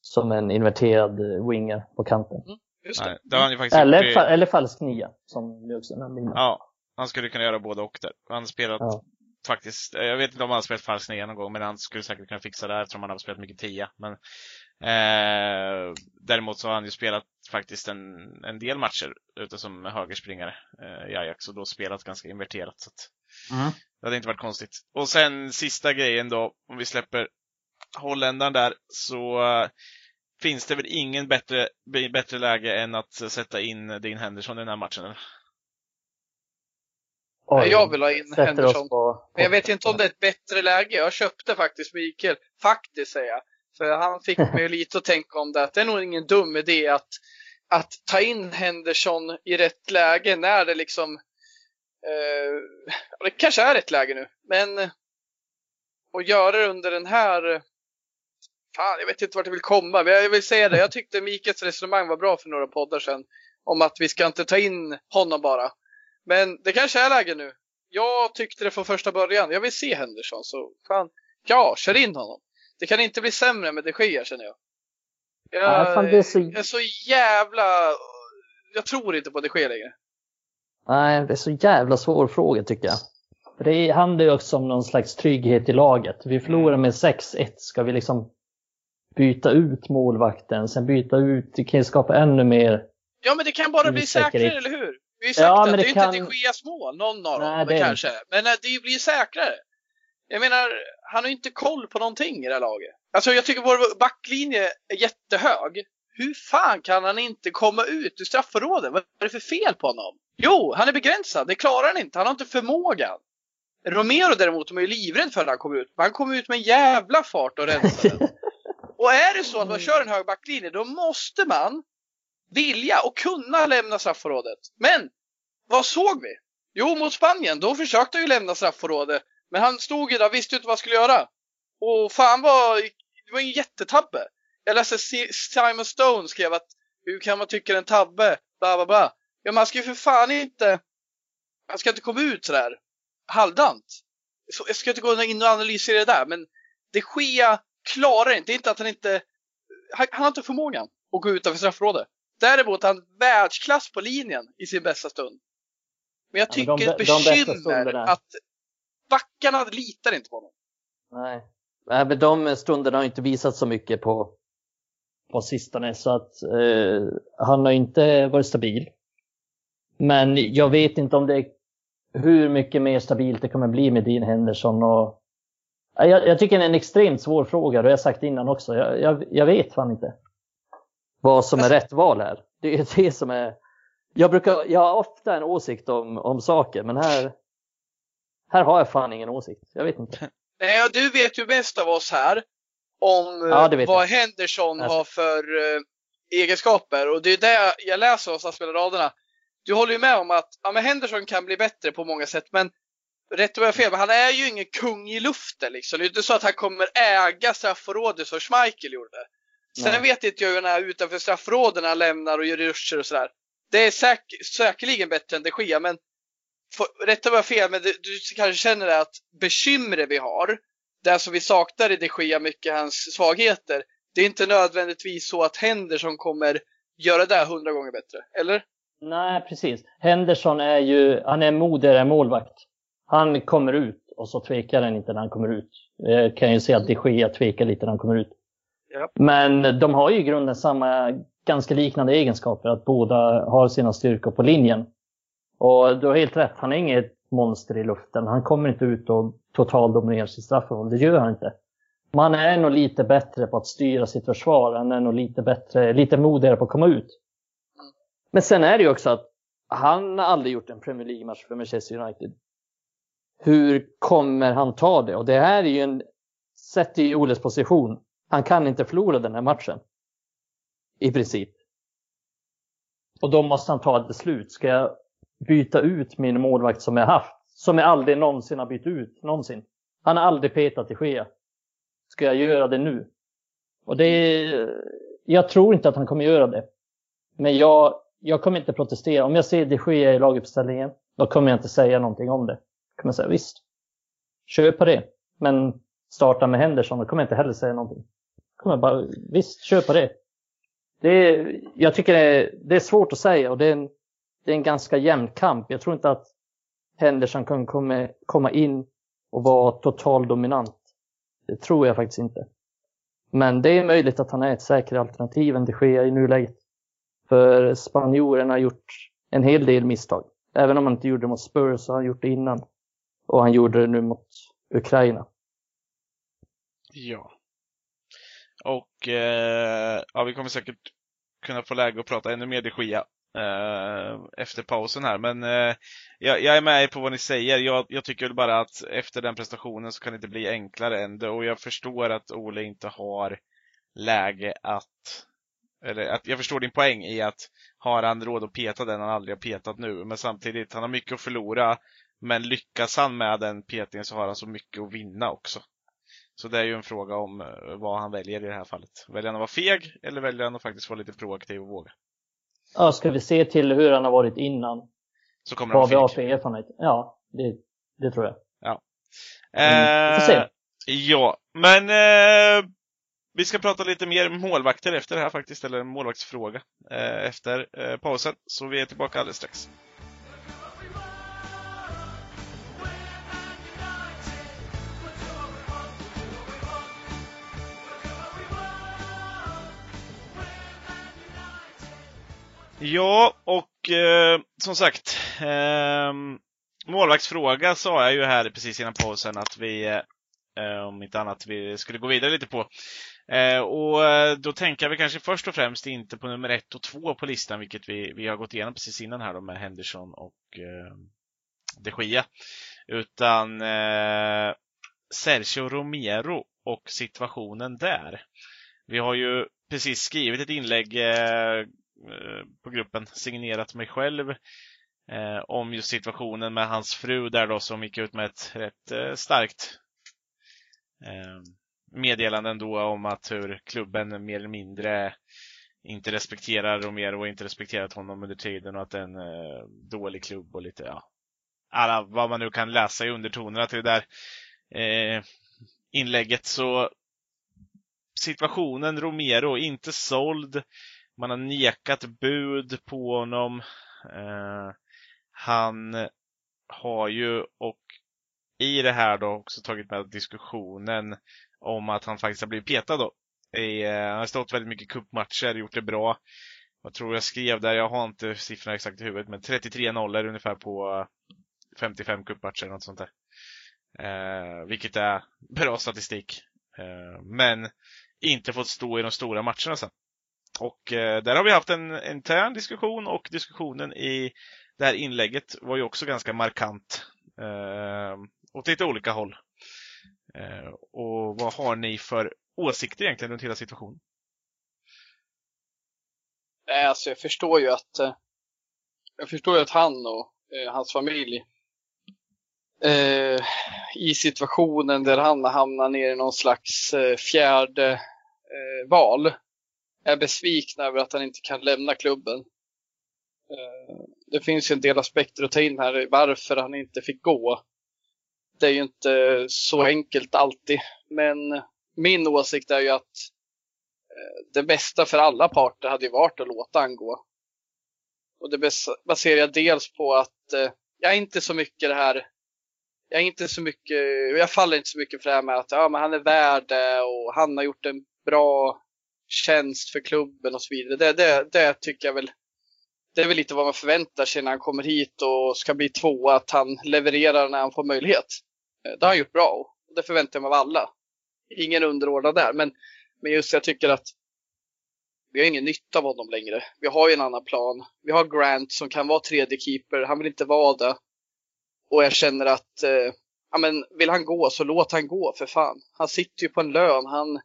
som en inverterad eh, winger på kanten. Just det. Nej, det har han ju faktiskt Eller, gjort i- fa- eller falsk nia, som vi också nämnde innan. Ja, han skulle kunna göra både och där. Han har spelat Ja. faktiskt, eh, jag vet inte om han har spelat falsk nia någon gång, men han skulle säkert kunna fixa det här eftersom han har spelat mycket tia. Men, eh, däremot så har han ju spelat faktiskt en, en del matcher ute som högerspringare eh, i Ajax och då spelat ganska inverterat. Så att det hade inte varit konstigt. Och sen sista grejen då, om vi släpper holländaren där, så eh, finns det väl ingen bättre, bättre läge än att sätta in Dean Henderson i den här matchen? Eller? Oj, jag vill ha in Henderson. På, Men jag vet inte om det är ett bättre läge. Jag köpte faktiskt Mikael. Faktiskt säger jag. För han fick mig lite att tänka om det. Att det är nog ingen dum idé att, att ta in Henderson i rätt läge när det liksom... Eh, det kanske är rätt läge nu. Men att göra det under den här... Fan, jag vet inte vart jag vill komma. Men Jag vill säga det. Jag tyckte Mikaels resonemang var bra för några poddar sedan. Om att vi ska inte ta in honom bara. Men det kanske är läge nu. Jag tyckte det från första början. Jag vill se Henderson, så fan, ja, kör in honom. Det kan inte bli sämre med det sker, känner jag. Jag, Ja, fan, det är så- jag är så jävla... Jag tror inte på de Gea längre. Nej, det är så jävla svår fråga tycker jag. För Det handlar ju också om någon slags trygghet i laget. Vi förlorar med 6-1. Ska vi liksom byta ut målvakten, sen byta ut, det kan ju skapa ännu mer. Ja, men det kan bara bli säkrare, eller hur? Vi har ju sagt Ja, att men det, det är kan- inte de Geas mål, någon av dem, det är det kanske. Men eh, det blir säkrare. Jag menar, han har ju inte koll på någonting i det här laget. Alltså jag tycker vår backlinje är jättehög. Hur fan kan han inte komma ut ur straffområdet? Vad är det för fel på honom? Jo, han är begränsad. Det klarar han inte. Han har inte förmågan. Romero däremot, de är ju livrädd för att han kommer ut. Men han kommer ut med en jävla fart och rensar den. Och är det så att man kör en hög backlinje, då måste man vilja och kunna lämna straffområdet. Men vad såg vi? Jo, mot Spanien, då försökte han ju lämna straffområdet. Men han stod ju där, visste inte vad han skulle göra. Och fan vad, det var en jättetabbe. Jag läste Si- Simon Stone skrev att hur kan man tycka det är en tabbe? Bla bla bla. Ja, man ska ju för fan inte, man ska inte komma ut sådär halvdant. Så, jag ska inte gå in och analysera det där, men det Gea klarar inte, det är inte att han inte, han, han har inte förmågan att gå utanför straffområdet. Däremot är han världsklass på linjen i sin bästa stund. Men jag Ja, men tycker de- ett bekymmer att backarna litar inte på honom. Nej. Men de stunderna har inte visat så mycket på, på sistone så att eh, han har inte varit stabil. Men jag vet inte om det är hur mycket mer stabilt det kommer bli med Dean Henderson. Och, jag, jag tycker det är en extremt svår fråga, det har jag sagt innan också. Jag, jag, jag vet fan inte vad som är rätt val här. Det är det som är... Jag, brukar, jag har ofta en åsikt om, om saker, men här, här har jag fan ingen åsikt. Jag vet inte. Nej, du vet ju bäst av oss här om eh, Ja, det vad jag. Henderson Alltså. har för eh, egenskaper. Och det är det jag läser av mellan raderna. Du håller ju med om att ja, men Henderson kan bli bättre på många sätt, men rätt vad jag fel, men han är ju ingen kung i luften liksom. Det är inte så att han kommer äga straffområdet som Schmeichel gjorde. Sen Nej. vet inte jag hur han är utanför straffområden när han lämnar och gör ruscher och sådär. Det är säk säkerligen bättre än de Gea, men för, rätt vad jag fel, men det, du kanske känner det att bekymret vi har, det som vi saknar i de Gea, mycket hans svagheter, det är inte nödvändigtvis så att Henderson kommer göra det hundra gånger bättre, eller? Nej, precis. Henderson är ju, han är modigare målvakt. Han kommer ut och så tvekar han inte när han kommer ut. Jag kan ju se att de Gea tvekar lite när han kommer ut. Ja. Men de har ju i grunden samma, ganska liknande egenskaper, att båda har sina styrkor på linjen. Och du har helt rätt, han är inget monster i luften. Han kommer inte ut och totaldominerar sitt straffområde, det gör han inte. Man är nog lite bättre på att styra sitt försvar, han är nog lite bättre, lite modigare på att komma ut. Men sen är det ju också att han har aldrig gjort en Premier League-match för Manchester United. Hur kommer han ta det? Och det här är ju en, sett i Oles position, han kan inte förlora den här matchen. I princip. Och då måste han ta ett beslut. Ska jag byta ut min målvakt som jag haft? Som jag aldrig någonsin har bytt ut, någonsin. Han har aldrig petat i Gea. Ska jag göra det nu? Och det är, jag tror inte att han kommer göra det. Men jag, jag kommer inte protestera. Om jag ser de Gea i laguppställningen, då kommer jag inte säga någonting om det. Jag kommer säga visst, kör på det. Men starta med Henderson, då kommer jag inte heller säga någonting. Jag kommer bara, visst, kör på det. det är, jag tycker det är, det är svårt att säga och det är, en, det är en ganska jämn kamp. Jag tror inte att Henderson kan komma, komma in och vara total dominant. Det tror jag faktiskt inte. Men det är möjligt att han är ett säkrare alternativ än de sker i nuläget. För spanjorerna har gjort en hel del misstag. Även om han inte gjorde det mot Spurs så har han gjort det innan. Och han gjorde det nu mot Ukraina. Ja. Och eh, ja, vi kommer säkert kunna få läge att prata ännu mer de Gia Eh, efter pausen här. Men eh, jag, jag är med på vad ni säger. Jag, jag tycker väl bara att efter den prestationen så kan det inte bli enklare än det. Och jag förstår att Ole inte har läge att eller att jag förstår din poäng i att har han råd att peta den han aldrig har petat nu. Men samtidigt, han har mycket att förlora. Men lyckas han med den petningen så har han så mycket att vinna också. Så det är ju en fråga om eh, vad han väljer i det här fallet. Väljer han att vara feg eller väljer han att faktiskt vara lite proaktiv och våga? Ja, ska vi se till hur han har varit innan? Så kommer Vad vi har för erfarenhet? Ja, det, det tror jag. Eh, Mm, vi får se. Ja, men eh, vi ska prata lite mer målvakter efter det här faktiskt, eller målvaktsfråga eh, efter eh, pausen. Så vi är tillbaka alldeles strax. Ja, och eh, som sagt, eh, målvaktsfråga sa jag ju här precis innan pausen att vi, eh, om inte annat, vi skulle gå vidare lite på. Eh, och eh, då tänker vi kanske först och främst inte på nummer ett och två på listan, vilket vi, vi har gått igenom precis innan här då med Henderson och eh, de Gia. Utan eh, Sergio Romero och situationen där. Vi har ju precis skrivit ett inlägg eh, Eh, på gruppen, signerat mig själv, eh, om just situationen med hans fru där då som gick ut med ett rätt eh, starkt eh, meddelande ändå om att hur klubben mer eller mindre inte respekterar Romero och inte respekterat honom under tiden och att det är en eh, dålig klubb och lite, ja, alla, vad man nu kan läsa i undertonerna till det där eh, inlägget. Så situationen Romero, inte såld, man har nekat bud på honom. Eh, han har ju och i det här då också tagit med diskussionen om att han faktiskt har blivit petad då. I, eh, han har stått väldigt mycket cupmatcher, gjort det bra. Jag tror jag skrev där, jag har inte siffrorna exakt i huvudet, men 33 nollor ungefär på eh, 55 cupmatcher, något sånt där. Eh, vilket är bra statistik. Eh, men inte fått stå i de stora matcherna sen. Och eh, där har vi haft en intern diskussion och diskussionen i det här inlägget var ju också ganska markant. Eh, åt lite olika håll. Eh, och vad har ni för åsikter egentligen runt hela situationen? Nej, alltså jag förstår ju att eh, jag förstår ju att han och eh, hans familj eh, i situationen där han hamnar ner i någon slags eh, fjärde eh, val är besvikna över att han inte kan lämna klubben. Eh, det finns ju en del aspekter att ta in här varför han inte fick gå. Det är ju inte så enkelt alltid, men min åsikt är ju att eh, det bästa för alla parter hade ju varit att låta han gå. Och det baserar jag dels på att eh, jag är inte så mycket det här jag är inte så mycket, jag faller inte så mycket för det här med att ja, men han är värd det och han har gjort en bra tjänst för klubben och så vidare. Det, det, det tycker jag väl, det är väl lite vad man förväntar sig när han kommer hit och ska bli tvåa, att han levererar när han får möjlighet. Eh, det har han gjort bra och det förväntar jag mig av alla. Ingen underordnad där, men, men just jag tycker att vi har ingen nytta av honom längre. Vi har ju en annan plan. Vi har Grant som kan vara tredje keeper. Han vill inte vara det. Och jag känner att eh, ja, men vill han gå så låt han gå för fan. Han sitter ju på en lön. Han,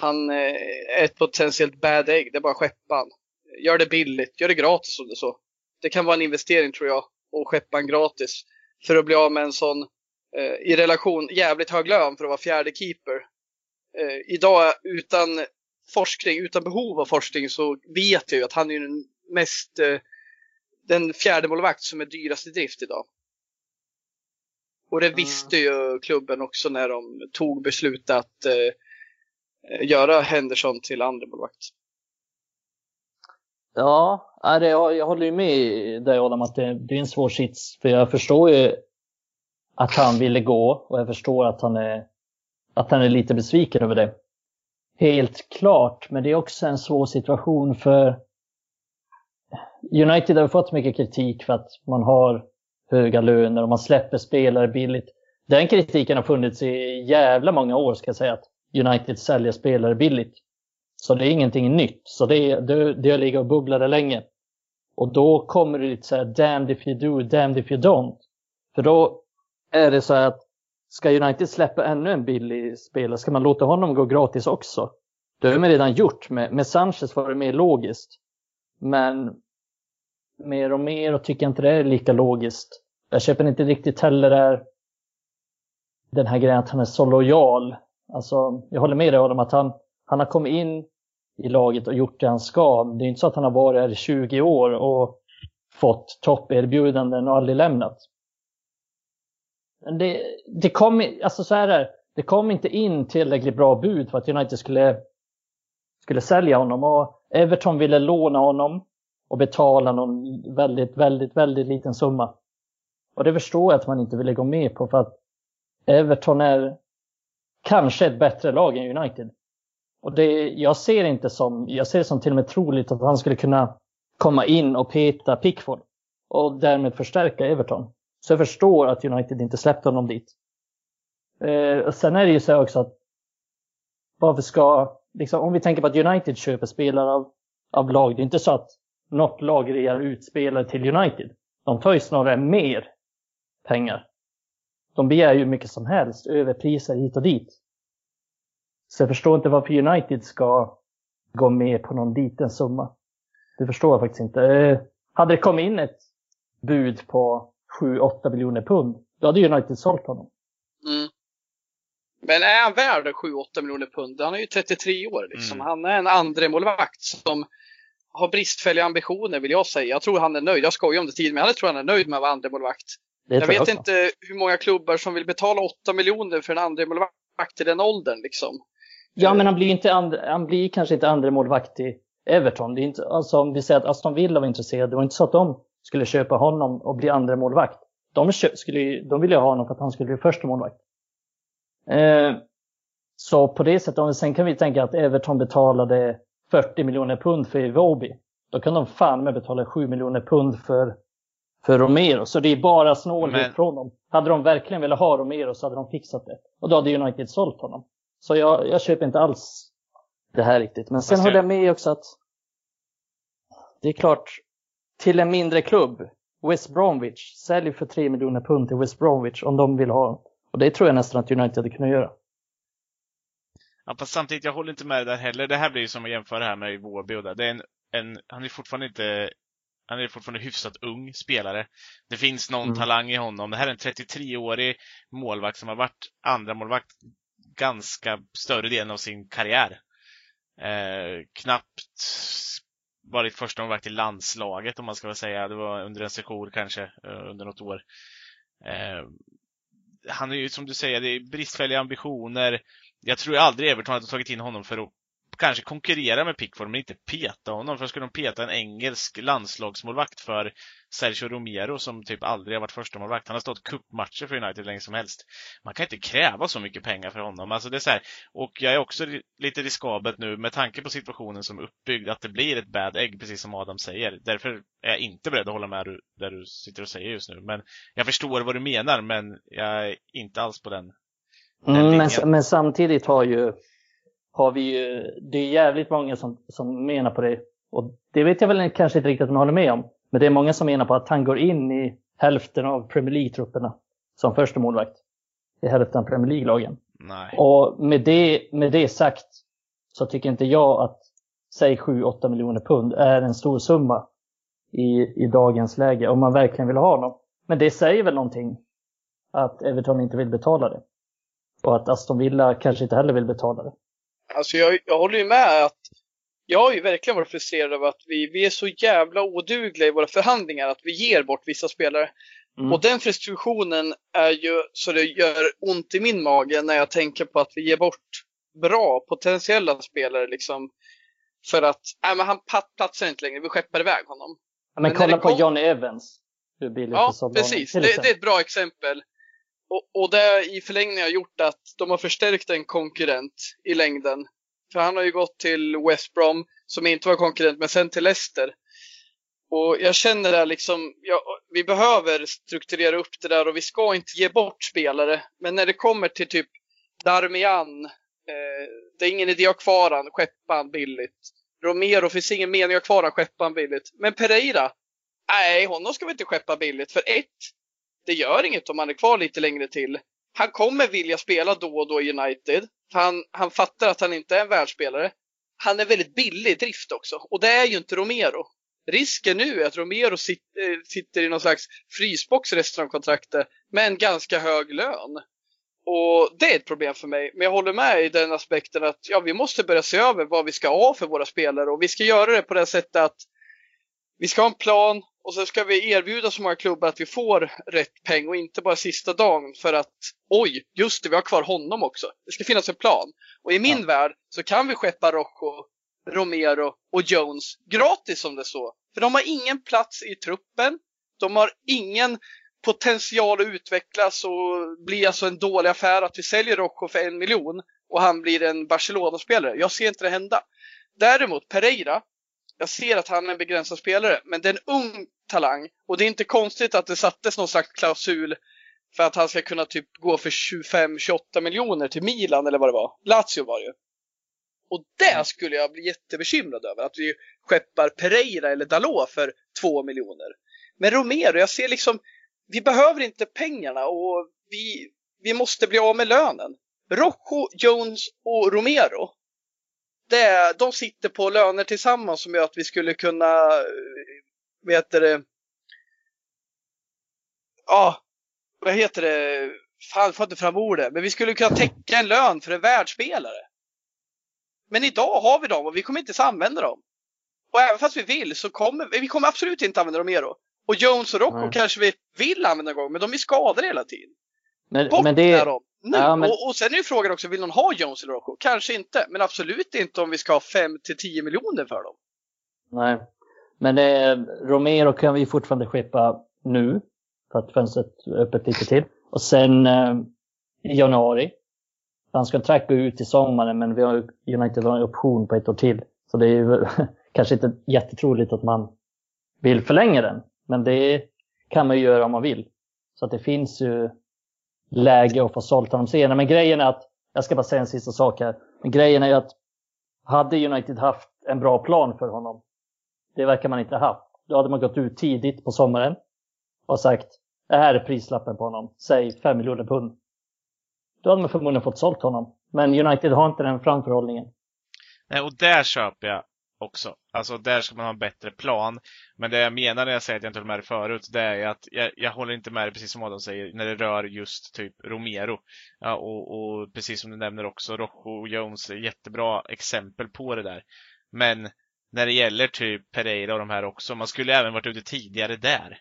han eh, är ett potentiellt bad egg. Det är bara skeppan. Gör det billigt. Gör det gratis om det så. Det kan vara en investering tror jag. Och skeppan gratis. För att bli av med en sån eh, i relation jävligt hög lön för att vara fjärde keeper. Eh, idag utan forskning, utan behov av forskning så vet jag ju att han är den mest eh, den fjärde målvakt som är dyrast i drift idag. Och det visste ju klubben också när de tog beslutet att eh, Eh, göra Henderson till andra målvakt. Ja, jag håller ju med dig Adam att det, är en svår sits. För jag förstår ju att han ville gå och jag förstår att han är, att han är lite besviken över det. Helt klart, men det är också en svår situation för United har fått mycket kritik för att man har höga löner och man släpper spelare billigt. Den kritiken har funnits i jävla många år ska jag säga, att United säljer spelare billigt. Så det är ingenting nytt. Så det, det, det har legat och bubblat länge. Och då kommer det lite så här, damned if you do, damned if you don't. För då är det så här att ska United släppa ännu en billig spelare, ska man låta honom gå gratis också? Det har man redan gjort. Med, med Sanchez var det mer logiskt. Men mer och mer och tycker inte det är lika logiskt. Jag köper inte riktigt heller där den här grejen att han är så lojal. Alltså, jag håller med dig Adam att han, han har kommit in i laget och gjort det han ska. Det är inte så att han har varit här i 20 år och fått topperbjudanden och aldrig lämnat. Men det, det kom, alltså så här det kom inte in tillräckligt bra bud för att United skulle, skulle sälja honom och Everton ville låna honom och betala någon väldigt, väldigt, väldigt liten summa. Och det förstår jag att man inte ville gå med på för att Everton är kanske ett bättre lag än United. Och det, jag ser inte som, jag ser det som till och med troligt att han skulle kunna komma in och peta Pickford och därmed förstärka Everton. Så jag förstår att United inte släppte honom dit. Eh, sen är det ju så också att varför ska, liksom, om vi tänker på att United köper spelare av, av lag, det är inte så att något lag rear ut spelare till United. De tar ju snarare mer pengar. De begär ju mycket som helst, överpriser hit och dit. Så jag förstår inte varför United ska gå med på någon liten summa. Det förstår jag faktiskt inte. Eh, hade det kommit in ett bud på 7-8 miljoner pund, då hade United sålt honom. Mm. Men är han värd 7-8 miljoner pund? Han är ju 33 år liksom. Mm. Han är en andre målvakt som har bristfälliga ambitioner vill jag säga. Jag tror han är nöjd. Jag skojar om det tidigare, men jag tror han är nöjd med att vara andremålvakt. Jag vet jag inte hur många klubbar som vill betala 8 miljoner för en andremålvakt i den åldern. Liksom. Ja, men han blir, inte and, han blir kanske inte andremålvakt i Everton. Det är inte, alltså, om vi säger att Aston Villa var intresserade, det var inte så att de skulle köpa honom och bli andremålvakt. De, skulle, de ville ha honom för att han skulle bli första målvakt. Eh, så på det sättet, sen kan vi tänka att Everton betalade 40 miljoner pund för Iwobi. Då kan de fan med betala 7 miljoner pund för, för Romero. Så det är bara snålhet Men... från dem. Hade de verkligen velat ha Romero så hade de fixat det. Och då hade United sålt honom. Så jag, jag köper inte alls det här riktigt. Men sen håller jag med också att det är klart, till en mindre klubb, West Bromwich, sälj för 3 miljoner pund till West Bromwich om de vill ha. Och det tror jag nästan att United hade kunnat göra. Ja, fast samtidigt, jag håller inte med där heller. Det här blir ju som att jämföra det här med Vårby och det. det är en, en, han är fortfarande inte Han är fortfarande hyfsat ung spelare. Det finns någon Mm. talang i honom. Det här är en 33-årig målvakt som har varit andra målvakt ganska större delen av sin karriär. Eh, knappt varit första målvakt i landslaget om man ska säga. Det var under en session kanske, eh, under något år. Eh, han är ju som du säger, det är bristfälliga ambitioner. Jag tror aldrig Everton hade tagit in honom för att kanske konkurrera med Pickford, men inte peta honom. För skulle de peta en engelsk landslagsmålvakt för Sergio Romero som typ aldrig har varit första målvakt. Han har stått cupmatcher för United länge som helst. Man kan inte kräva så mycket pengar för honom. Alltså det är så här, och jag är också lite riskabelt nu med tanke på situationen som är uppbyggd, att det blir ett bad egg, precis som Adam säger. Därför är jag inte beredd att hålla med där du sitter och säger just nu. Men jag förstår vad du menar, men jag är inte alls på den. Mm, men, men samtidigt har ju har vi ju, det är jävligt många som, som menar på det. Och det vet jag väl kanske inte riktigt att man håller med om. Men det är många som menar på att han går in i hälften av Premier League-trupperna som första målvakt I hälften av Premier League-lagen. Och med det, med det sagt så tycker inte jag att säg 7-8 miljoner pund är en stor summa i, i dagens läge om man verkligen vill ha honom. Men det säger väl någonting att Everton inte vill betala det. Och att Aston Villa kanske inte heller vill betala det. Alltså jag, jag håller ju med att jag har ju verkligen varit frustrerad över att vi, vi är så jävla odugliga i våra förhandlingar att vi ger bort vissa spelare. Mm. Och den frustrationen är ju så det gör ont i min mage när jag tänker på att vi ger bort bra potentiella spelare liksom. För att, nej men han platsar inte längre, vi skeppar iväg honom. Men, Men kolla på kom- Johnny Evans. Hur billigt Ja, precis. Det, det är ett bra exempel. Och, och det i förlängningen har gjort att de har förstärkt en konkurrent i längden. För han har ju gått till West Brom, som inte var konkurrent, men sen till Leicester. Och jag känner det liksom, ja, vi behöver strukturera upp det där och vi ska inte ge bort spelare. Men när det kommer till typ Darmian, eh, det är ingen idé att ha kvar han, skeppa han billigt. Romero finns ingen mening att ha kvar han, skeppa han billigt. Men Pereira, nej, honom ska vi inte skeppa billigt. För ett, det gör inget om han är kvar lite längre till. Han kommer vilja spela då och då i United. För han, han fattar att han inte är en världsspelare. Han är väldigt billig i drift också. Och det är ju inte Romero. Risken nu är att Romero sit, eh, sitter i någon slags frysbox resten av kontraktet med en ganska hög lön. Och det är ett problem för mig. Men jag håller med i den aspekten att ja, vi måste börja se över vad vi ska ha för våra spelare. Och vi ska göra det på det sättet att vi ska ha en plan och så ska vi erbjuda så många klubbar att vi får rätt peng och inte bara sista dagen för att oj, just det, vi har kvar honom också. Det ska finnas en plan. Och i min värld så kan vi skeppa Rocco, Romero och Jones gratis som det så. För de har ingen plats i truppen. De har ingen potential att utvecklas och bli alltså en dålig affär att vi säljer Rocco för en miljon och han blir en Barcelona-spelare. Jag ser inte det hända. Däremot Pereira, jag ser att han är en begränsad spelare, men det är en ung talang och det är inte konstigt att det sattes någon slags klausul för att han ska kunna typ gå för 25-28 miljoner till Milan eller vad det var. Lazio var det ju. Och det skulle jag bli jättebekymrad över, att vi skeppar Pereira eller Dalot för 2 miljoner. Men Romero, jag ser liksom, vi behöver inte pengarna och vi, vi måste bli av med lönen. Rocco, Jones och Romero, det, de sitter på löner tillsammans som gör att vi skulle kunna, vad heter det, ja, vad heter det, fan får inte fram ordet, men vi skulle kunna täcka en lön för en världsspelare. Men idag har vi dem och vi kommer inte använda dem. Och även fast vi vill så kommer vi kommer absolut inte använda Romero. Och Jones och Rocco Nej. kanske vi vill använda någon gång, men de är skadade hela tiden. Men, Bort men det, med dem! Nu! Ja, men- och, och sen är ju frågan också, vill någon ha Jones eller Rocco? Kanske inte, men absolut inte om vi ska ha 5 till 10 miljoner för dem. Nej. Men det, Romero kan vi fortfarande skeppa nu. För att fönstret är öppet lite till. Och sen eh, i januari. Hans kontrakt går ut i sommaren men vi har, United har en option på ett år till. Så det är ju kanske inte jättetroligt att man vill förlänga den. Men det kan man ju göra om man vill. Så att det finns ju läge att få sålt honom senare. Men grejen är att, jag ska bara säga en sista sak här. Men grejen är att hade United haft en bra plan för honom det verkar man inte ha haft. Då hade man gått ut tidigt på sommaren och sagt det här är prislappen på honom, säg 5 miljoner pund. Då hade man förmodligen fått sålt honom. Men United har inte den framförhållningen. Nej, och där köper jag också. Alltså där ska man ha en bättre plan. Men det jag menar när jag säger att jag inte håller med dig förut, det är att jag, jag håller inte med dig, precis som Adam säger, när det rör just typ Romero. Ja, och, och precis som du nämner också, Rojo och Jones är jättebra exempel på det där. Men när det gäller typ Pereira och de här också, man skulle även varit ute tidigare där.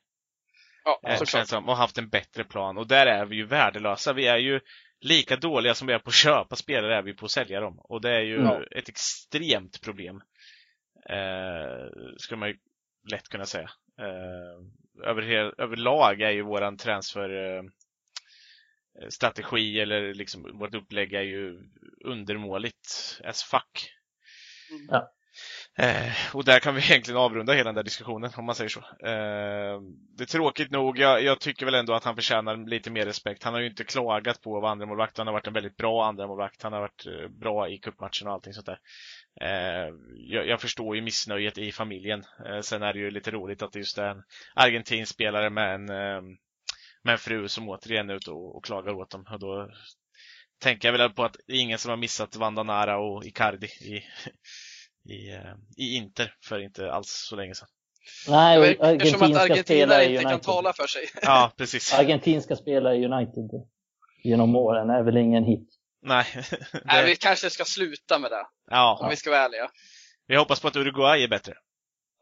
Ja, Eh, såklart. som, och haft en bättre plan. Och där är vi ju värdelösa. Vi är ju lika dåliga som vi är på att köpa spelare är vi på att sälja dem. Och det är ju Ja. ett extremt problem. Eh, skulle man ju lätt kunna säga. Eh, över, överlag är ju våran transfer eh, strategi eller liksom vårt upplägg är ju undermåligt as fuck. Mm. Ja. Eh, och där kan vi egentligen avrunda hela den där diskussionen om man säger så. Eh, det är tråkigt nog, jag, jag tycker väl ändå att han förtjänar lite mer respekt. Han har ju inte klagat på att vara andremålvakt, han har varit en väldigt bra andremålvakt. Han har varit eh, bra i cupmatchen och allting sånt där. Eh, jag, jag förstår ju missnöjet i familjen. Eh, sen är det ju lite roligt att det just är en argentinsk spelare med en, eh, med en fru som återigen är ute och, och klagar åt dem. Och då tänker jag väl på att det är ingen som har missat Vandanara och Icardi i, i, eh, i Inter för inte alls så länge sedan. Nej, och Eftersom att argentinska Argentina spelare i inte kan tala för sig. Ja, precis. Argentinska spelare i United genom åren är väl ingen hit. Nej. Nej, Det, vi kanske ska sluta med det, om ja, vi ska vara ärliga. vi hoppas på att Uruguay är bättre.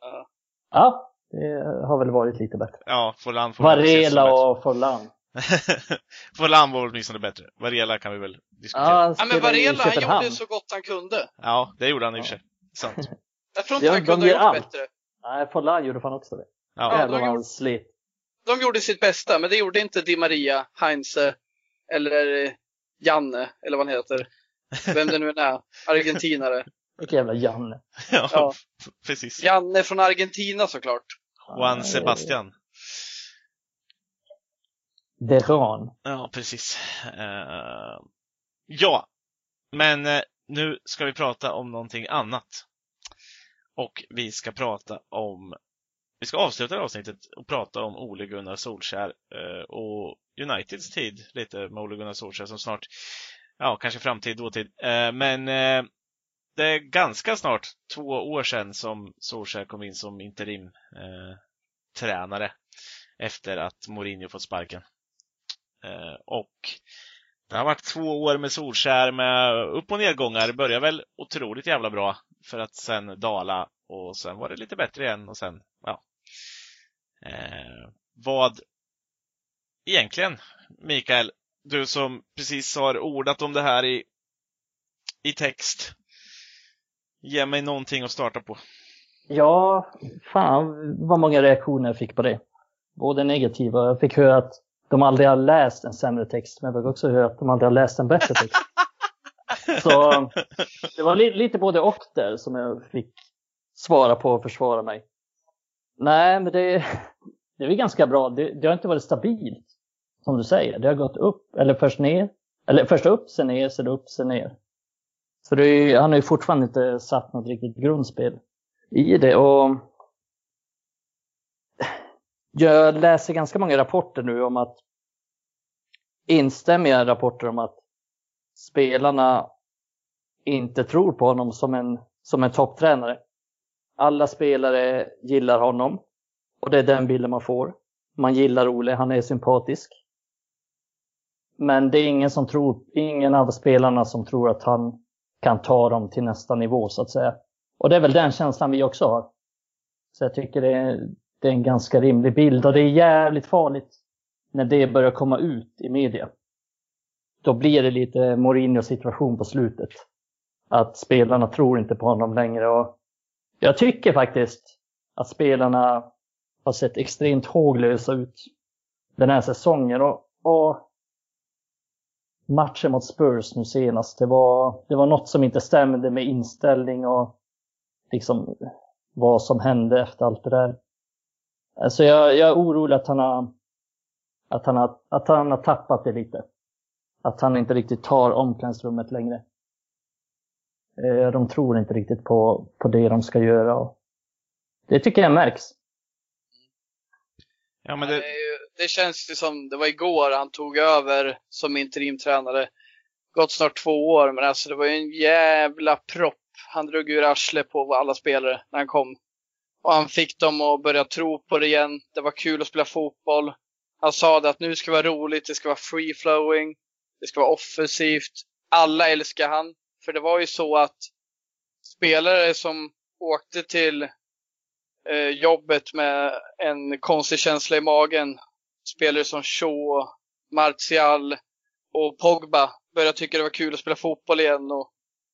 Ja. Ja, det har väl varit lite bättre. Ja, Forlan får Varela och Forlan. Forlan var åtminstone bättre. Varela kan vi väl diskutera. Ja, Ja, Ja, men Varela, han gjorde så gott han kunde. det gjorde han i och för sig. Sant. Jag tror inte Ja, han de kunde ha gjort allt. bättre. Nej, Forlan gjorde fan också det. Ja. Ja, Jävlar de han gjorde- slet. De gjorde sitt bästa, men det gjorde inte Di Maria, Heinze eller Janne, eller vad han heter. Vem det nu än är. Argentinare. Vilken jävla Janne. Ja, Ja. precis. Janne från Argentina såklart. Juan Sebastian. Deran. Ja, precis. Eh, ja, men eh, nu ska vi prata om någonting annat. Och vi ska prata om vi ska avsluta det här avsnittet och prata om Ole Gunnar Solskär eh, och Uniteds tid lite med Ole Gunnar Solskjaer som snart, ja kanske framtid, dåtid. Eh, men eh, det är ganska snart två år sedan som Solskjaer kom in som interim eh, tränare efter att Mourinho fått sparken. Eh, och det har varit två år med Solskär med upp och nedgångar. Det började väl otroligt jävla bra för att sen dala och sen var det lite bättre igen och sen, ja. Eh, vad egentligen, Mikael, du som precis har ordat om det här i, i text. Ge mig någonting att starta på. Ja, fan vad många reaktioner jag fick på det. Både negativa, jag fick höra att de aldrig har läst en sämre text, men jag fick också höra att de aldrig har läst en bättre text. Så det var li lite både och där som jag fick svara på och försvara mig. Nej, men det, det är ganska bra. Det, det har inte varit stabilt, som du säger. Det har gått upp, eller först ner. Eller först upp, sen ner, sen upp, sen ner. Så det är, han har ju fortfarande inte satt något riktigt grundspel i det. Och jag läser ganska många rapporter nu om att instämmiga rapporter om att spelarna inte tror på honom som en, som en topptränare. Alla spelare gillar honom och det är den bilden man får. Man gillar Ole, han är sympatisk. Men det är ingen som tror, ingen av spelarna som tror att han kan ta dem till nästa nivå så att säga. Och det är väl den känslan vi också har. Så jag tycker det är, det är en ganska rimlig bild och det är jävligt farligt när det börjar komma ut i media. Då blir det lite Mourinho situation på slutet. Att spelarna tror inte på honom längre och jag tycker faktiskt att spelarna har sett extremt håglösa ut den här säsongen och, och matchen mot Spurs nu senast, det var, det var något som inte stämde med inställning och liksom vad som hände efter allt det där. Alltså jag, jag är orolig att han har att han har, att han har tappat det lite. Att han inte riktigt tar omklädningsrummet längre. Eh, De tror inte riktigt på, på det de ska göra. Och det tycker jag märks. Ja, men Det, det, känns ju som, det var igår han tog över som interimtränare. Gått snart två år, men alltså det var ju en jävla propp Han drog ur arslet på alla spelare när han kom. Och han fick dem att börja tro på det igen. Det var kul att spela fotboll. Han sa det att nu ska det vara roligt, det ska vara free flowing, det ska vara offensivt. Alla älskar han. För det var ju så att spelare som åkte till eh, jobbet med en konstig känsla i magen, spelare som Shaw, Martial och Pogba började tycka det var kul att spela fotboll igen. Och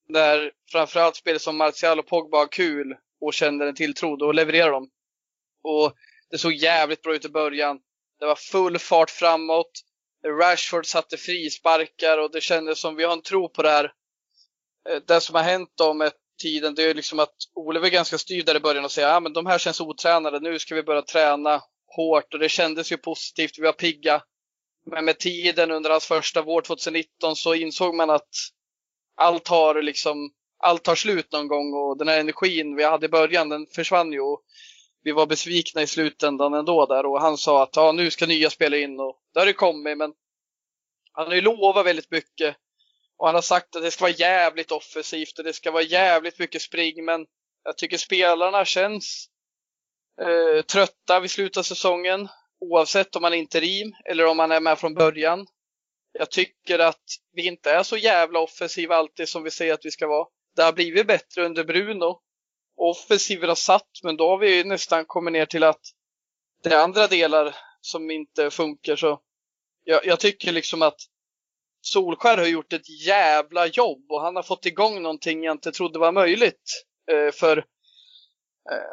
när framförallt spelare som Martial och Pogba har kul och känner en tilltro, då levererar de. Och det såg jävligt bra ut i början. Det var full fart framåt. Rashford satte frisparkar och det kändes som vi har en tro på det här. Eh, det som har hänt då med tiden, det är liksom att Ole var ganska styrd där i början och säga att men de här känns otränade, nu ska vi börja träna hårt och det kändes ju positivt, vi var pigga. Men med tiden under hans första vår 2019 så insåg man att allt har liksom, allt tar slut någon gång och den här energin vi hade i början den försvann ju. Och vi var besvikna i slutändan ändå där och han sa att ja, nu ska nya spela in och det har det kommit men han har ju lovat väldigt mycket och han har sagt att det ska vara jävligt offensivt och det ska vara jävligt mycket spring men jag tycker spelarna känns eh, trötta vid slutet av säsongen oavsett om man är interim eller om man är med från början. Jag tycker att vi inte är så jävla offensiva alltid som vi säger att vi ska vara. Det har blivit bättre under Bruno. Offensiven har satt, men då har vi nästan kommit ner till att det är andra delar som inte funkar. Så jag, jag tycker liksom att Solskär har gjort ett jävla jobb och han har fått igång någonting jag inte trodde var möjligt. Eh, för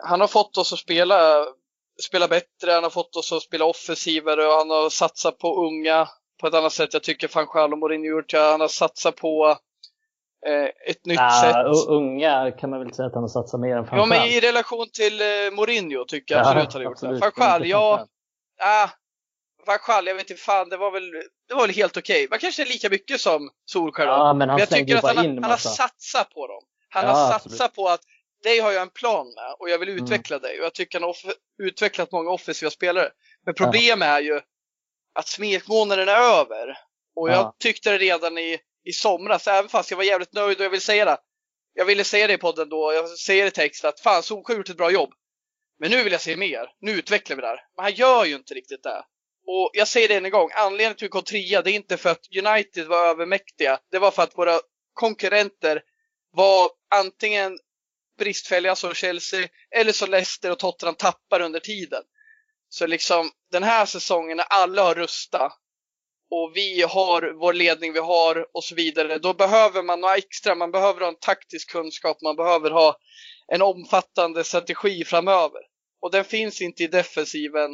han har fått oss att spela spela bättre, han har fått oss att spela offensivare och han har satsat på unga på ett annat sätt. Jag tycker Fanchal och Mourinho gjort. Han har satsat på eh, ett nytt ja, sätt. Unga kan man väl säga att han har satsat mer än Fanchal. Ja, men i relation till eh, Mourinho tycker jag ja, absolut han har gjort det. Fanchal, ja. Ah, Fanchal, jag vet inte fan, det var väl, det var väl helt okej. Okay. Man kanske är lika mycket som Solskjaer Ja, men han men jag tycker att han, han har satsat på dem. Han ja, har satsat absolut. på att dig har jag en plan med och jag vill mm. utveckla mm. dig. Och jag tycker han har utvecklat många offensiva spelare. Men problemet ja. är ju att smekmånaden är över. Och jag tyckte det redan i, i somras, även fast jag var jävligt nöjd och jag vill säga det. Jag ville säga det i podden då, jag säger i text att fan Solskjaer har gjort ett bra jobb. Men nu vill jag se mer. Nu utvecklar vi det här. Men han gör ju inte riktigt det. Och jag säger det än en gång, anledningen till att vi kom trea, det är inte för att United var övermäktiga. Det var för att våra konkurrenter var antingen bristfälliga som Chelsea eller så Leicester och Tottenham tappar under tiden. Så liksom den här säsongen när alla har rustat och vi har vår ledning vi har och så vidare. Då behöver man något extra. Man behöver ha en taktisk kunskap. Man behöver ha en omfattande strategi framöver. Och den finns inte i defensiven.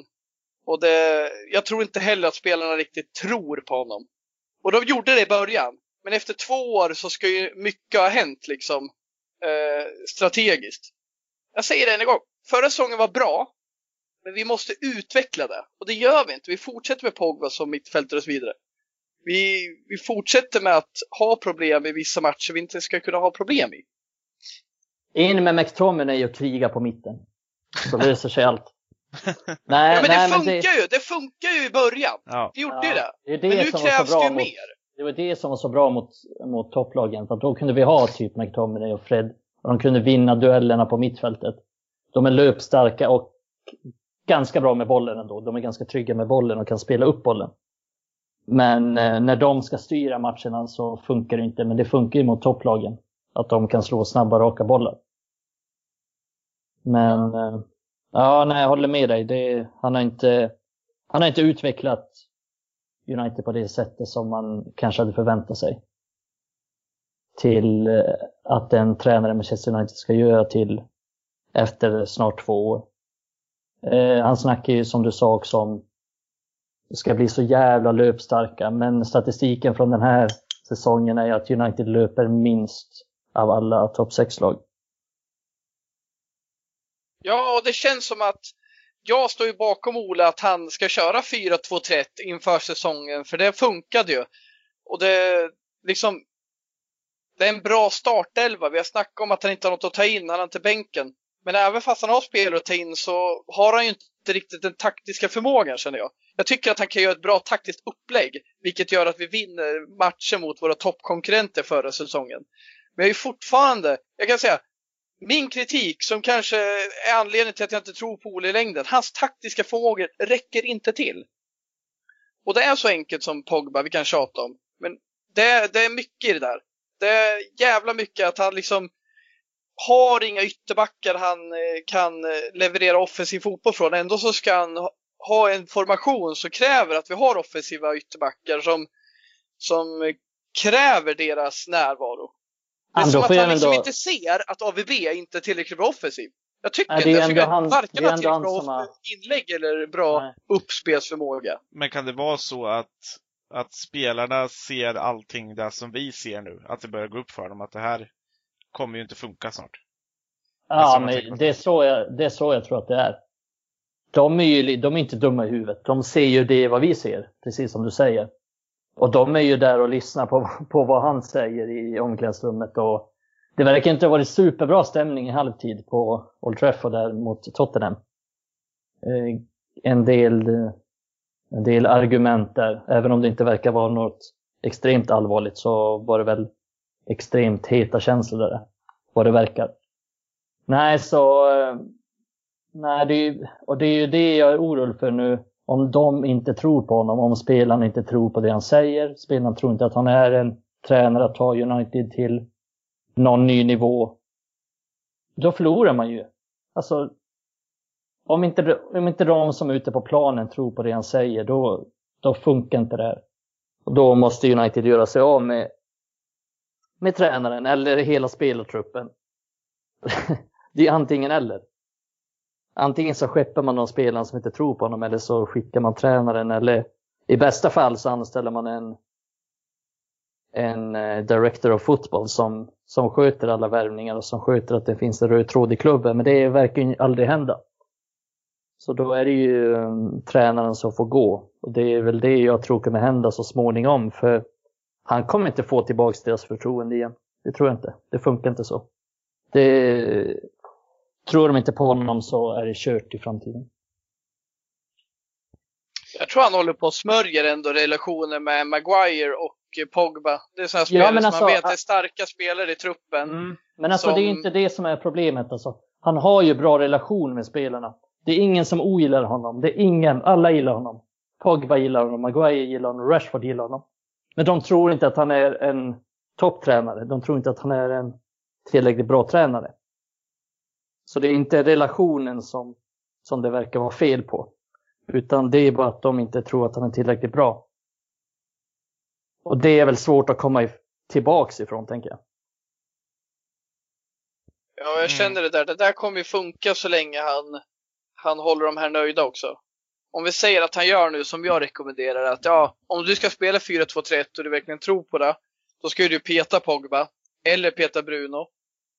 Och det, jag tror inte heller att spelarna riktigt tror på honom. Och de gjorde det i början. Men efter två år så ska ju mycket ha hänt liksom eh, strategiskt. Jag säger det en gång. Förra säsongen var bra, men vi måste utveckla det. Och det gör vi inte. Vi fortsätter med Pogba som mittfältare och så vidare. Vi, vi fortsätter med att ha problem i vissa matcher vi inte ska kunna ha problem i. In med McTominay och kriga på mitten. Så löser sig allt. Nej, ja, men nej, det funkar men det... ju! Det funkar ju i början. Ja. Det gjorde ja, ju det. det, men nu krävs det ju mot... mer. Det var det som var så bra mot, mot topplagen. För då kunde vi ha typ McTominay och Fred. Och de kunde vinna duellerna på mittfältet. De är löpstarka och ganska bra med bollen ändå. De är ganska trygga med bollen och kan spela upp bollen. Men eh, när de ska styra matcherna så funkar det inte. Men det funkar ju mot topplagen. Att de kan slå snabba, raka bollar. Men eh, ja, nej, jag håller med dig. Det, han, har inte, han har inte utvecklat United på det sättet som man kanske hade förväntat sig. Till eh, att en tränare Manchester United ska göra till efter snart två år. Eh, han snackar ju som du sa också om ska bli så jävla löpstarka, men statistiken från den här säsongen är att United löper minst av alla topp 6-lag. Ja, och det känns som att jag står ju bakom Ola att han ska köra 4-2-3 inför säsongen, för det funkade ju. Och det liksom det är en bra startelva. Vi har snackat om att han inte har något att ta in, han har inte bänken. Men även fast han har spelare att ta in så har han ju inte riktigt den taktiska förmågan känner jag. Jag tycker att han kan göra ett bra taktiskt upplägg, vilket gör att vi vinner matcher mot våra toppkonkurrenter förra säsongen. Men jag är fortfarande, jag kan säga, min kritik som kanske är anledningen till att jag inte tror på Ole i längden, hans taktiska förmågor räcker inte till. Och det är så enkelt som Pogba, vi kan tjata om. Men det, det är mycket i det där. Det är jävla mycket att han liksom har inga ytterbackar han eh, kan eh, leverera offensiv fotboll från. Ändå så ska han ha en formation som kräver att vi har offensiva ytterbackar som, som eh, kräver deras närvaro. Det är som att han liksom ändå... inte ser att AVB inte är tillräckligt bra offensiv. Jag tycker inte det. Jag tycker han, varken har tillräckligt bra har... inlägg eller bra Nej. uppspelsförmåga. Men kan det vara så att, att spelarna ser allting det som vi ser nu? Att det börjar gå upp för dem att det här kommer ju inte funka snart? Ja, men det är, så jag, det är så jag tror att det är. De är ju de är inte dumma i huvudet. De ser ju det vad vi ser, precis som du säger. Och de är ju där och lyssnar på, på vad han säger i omklädningsrummet. Och det verkar inte ha varit superbra stämning i halvtid på Old Trafford där mot Tottenham. Eh, en del, eh, en del argument där, även om det inte verkar vara något extremt allvarligt så var det väl extremt heta känslor där, vad det verkar. Nej, så... Eh, nej, det är, och det är ju det jag är orolig för nu om de inte tror på honom, om spelarna inte tror på det han säger, spelarna tror inte att han är en tränare att ta United till någon ny nivå, då förlorar man ju. Alltså, om inte, om inte de som är ute på planen tror på det han säger, då, då funkar inte det här. Och då måste United göra sig av med, med tränaren eller hela spelartruppen. det är antingen eller antingen så skeppar man de spelarna som inte tror på honom eller så skickar man tränaren eller i bästa fall så anställer man en, en eh, director of football som, som sköter alla värvningar och som sköter att det finns en röd tråd i klubben. Men det verkar ju aldrig hända. Så då är det ju um, tränaren som får gå. Och det är väl det jag tror kommer hända så småningom. För han kommer inte få tillbaka deras förtroende igen. Det tror jag inte. Det funkar inte så. Det, Tror de inte på honom så är det kört i framtiden. Jag tror han håller på att smörjer ändå relationen med Maguire och Pogba. Det är sådana spelare ja, som alltså, man vet är starka spelare i truppen. Mm, men alltså som... det är inte det som är problemet alltså. Han har ju bra relation med spelarna. Det är ingen som ogillar honom. Det är ingen, alla gillar honom. Pogba gillar honom, Maguire gillar honom, Rashford gillar honom. Men de tror inte att han är en topptränare. De tror inte att han är en tillräckligt bra tränare. Så det är inte relationen som, som det verkar vara fel på. Utan det är bara att de inte tror att han är tillräckligt bra. Och det är väl svårt att komma tillbaks ifrån, tänker jag. Ja, jag mm. känner det där. Det där kommer ju funka så länge han, han håller de här nöjda också. Om vi säger att han gör nu som jag rekommenderar, att ja, om du ska spela 4-2-3-1 och du verkligen tror på det, då ska du peta Pogba, eller peta Bruno,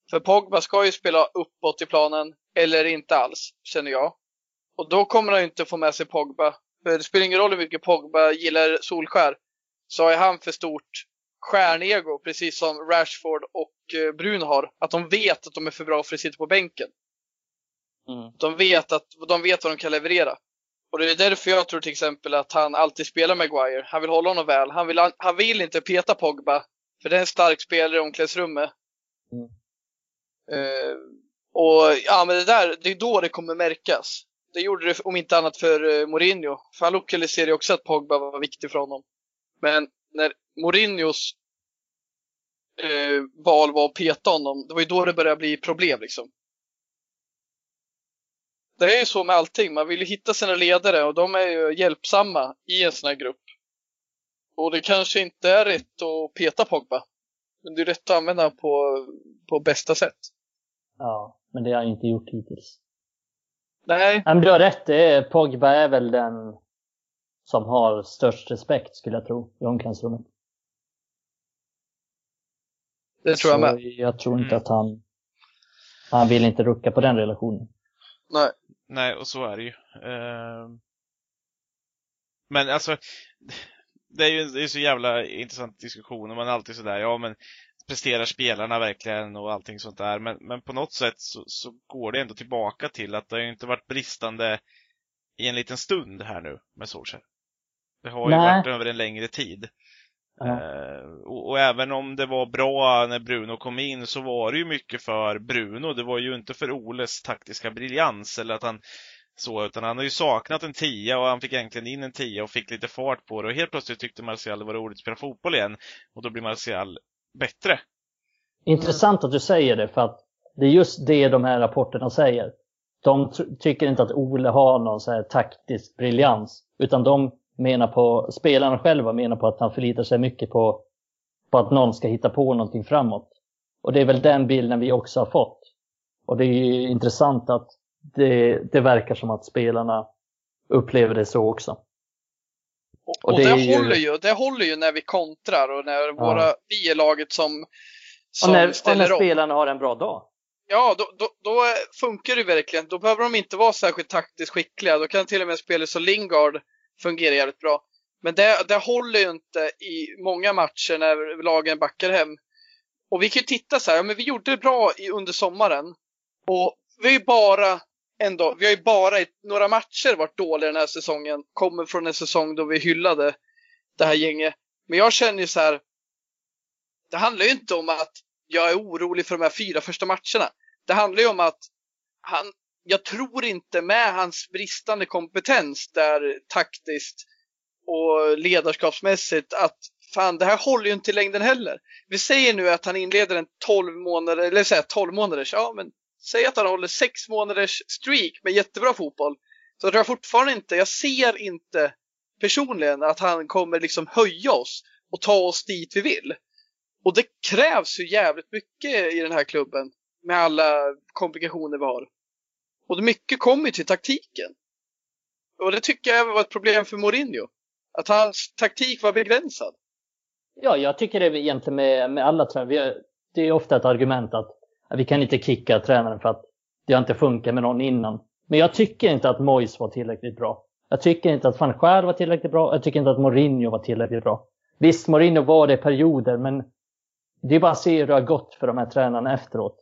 för Pogba ska ju spela uppåt i planen, eller inte alls, känner jag. Och då kommer han ju inte få med sig Pogba. För det spelar ingen roll hur mycket Pogba gillar Solskär, så har han för stort stjärnego, precis som Rashford och eh, Bruno har. Att de vet att de är för bra för att sitta på bänken. Mm. De, vet att, de vet vad de kan leverera. Och det är därför jag tror till exempel att han alltid spelar Maguire. Han vill hålla honom väl. Han vill, han vill inte peta Pogba, för det är en stark spelare i omklädningsrummet. Mm. Eh, och ja, men det där, det är då det kommer märkas. Det gjorde det om inte annat för eh, Mourinho. För han lokaliserade också att Pogba var viktig för honom. Men när Mourinhos eh, val var att peta honom, det var ju då det började bli problem liksom. Det är ju så med allting, man vill ju hitta sina ledare och de är ju hjälpsamma i en sån här grupp. Och det kanske inte är rätt att peta Pogba. Men det är rätt att använda på, på bästa sätt. Ja, men det har han inte gjort hittills. Nej. Men du har rätt, det är, Pogba är väl den som har störst respekt skulle jag tro i omklädningsrummet. Det tror jag med. Jag tror inte mm. att han, han vill inte rucka på den relationen. Nej. Nej, och så är det ju. Uh... Men alltså, det är ju det är så jävla intressant diskussion och man är alltid sådär, ja men presterar spelarna verkligen och allting sånt där. Men, men på något sätt så, så går det ändå tillbaka till att det har inte varit bristande i en liten stund här nu med Solskjaer. Det har ju Nej. varit över en längre tid. Eh, och, och, även om det var bra när Bruno kom in så var det ju mycket för Bruno. Det var ju inte för Oles taktiska briljans eller att han så, utan han har ju saknat en tia och han fick egentligen in en tia och fick lite fart på det och helt plötsligt tyckte Martial det var roligt att spela fotboll igen och då blir Martial bättre. Intressant att du säger det för att det är just det de här rapporterna säger. De tycker inte att Ole har någon så här taktisk briljans utan de menar på, spelarna själva menar på att han förlitar sig mycket på, på att någon ska hitta på någonting framåt. Och det är väl den bilden vi också har fått. Och det är ju intressant att det, det verkar som att spelarna upplever det så också. Och, och, det, det ju... håller ju, det håller ju när vi kontrar och när våra, ja. vi är laget som, som och när, ställer och när spelarna har en bra dag. Ja, då, då, då, funkar det verkligen. Då behöver de inte vara särskilt taktiskt skickliga. Då kan till och med spelare som Lingard fungera jävligt bra. Men det, det håller ju inte i många matcher när lagen backar hem. Och vi kan ju titta så här, ja, men vi gjorde det bra i, under sommaren. Och vi ju bara ändå, vi har ju bara i några matcher varit dåliga den här säsongen. Kommer från en säsong då vi hyllade det här gänget. Men jag känner ju så här. Det handlar ju inte om att jag är orolig för de här fyra första matcherna. Det handlar ju om att han, jag tror inte med hans bristande kompetens där taktiskt och ledarskapsmässigt att fan, det här håller ju inte i längden heller. Vi säger nu att han inleder en 12 månader, eller säga 12 månaders, ja men säg att han håller sex månaders streak med jättebra fotboll. Så tror jag fortfarande inte, jag ser inte personligen att han kommer liksom höja oss och ta oss dit vi vill. Och det krävs ju jävligt mycket i den här klubben med alla komplikationer vi har. Och mycket kommer ju till taktiken. Och det tycker jag var ett problem för Mourinho. Att hans taktik var begränsad. Ja, jag tycker det egentligen med, med alla tränare. Det är ofta ett argument att vi kan inte kicka tränaren för att det har inte funkat med någon innan. Men jag tycker inte att Mois var tillräckligt bra. Jag tycker inte att van var tillräckligt bra. Jag tycker inte att Mourinho var tillräckligt bra. Visst, Mourinho var det i perioder, men det är bara att se hur det har gått för de här tränarna efteråt.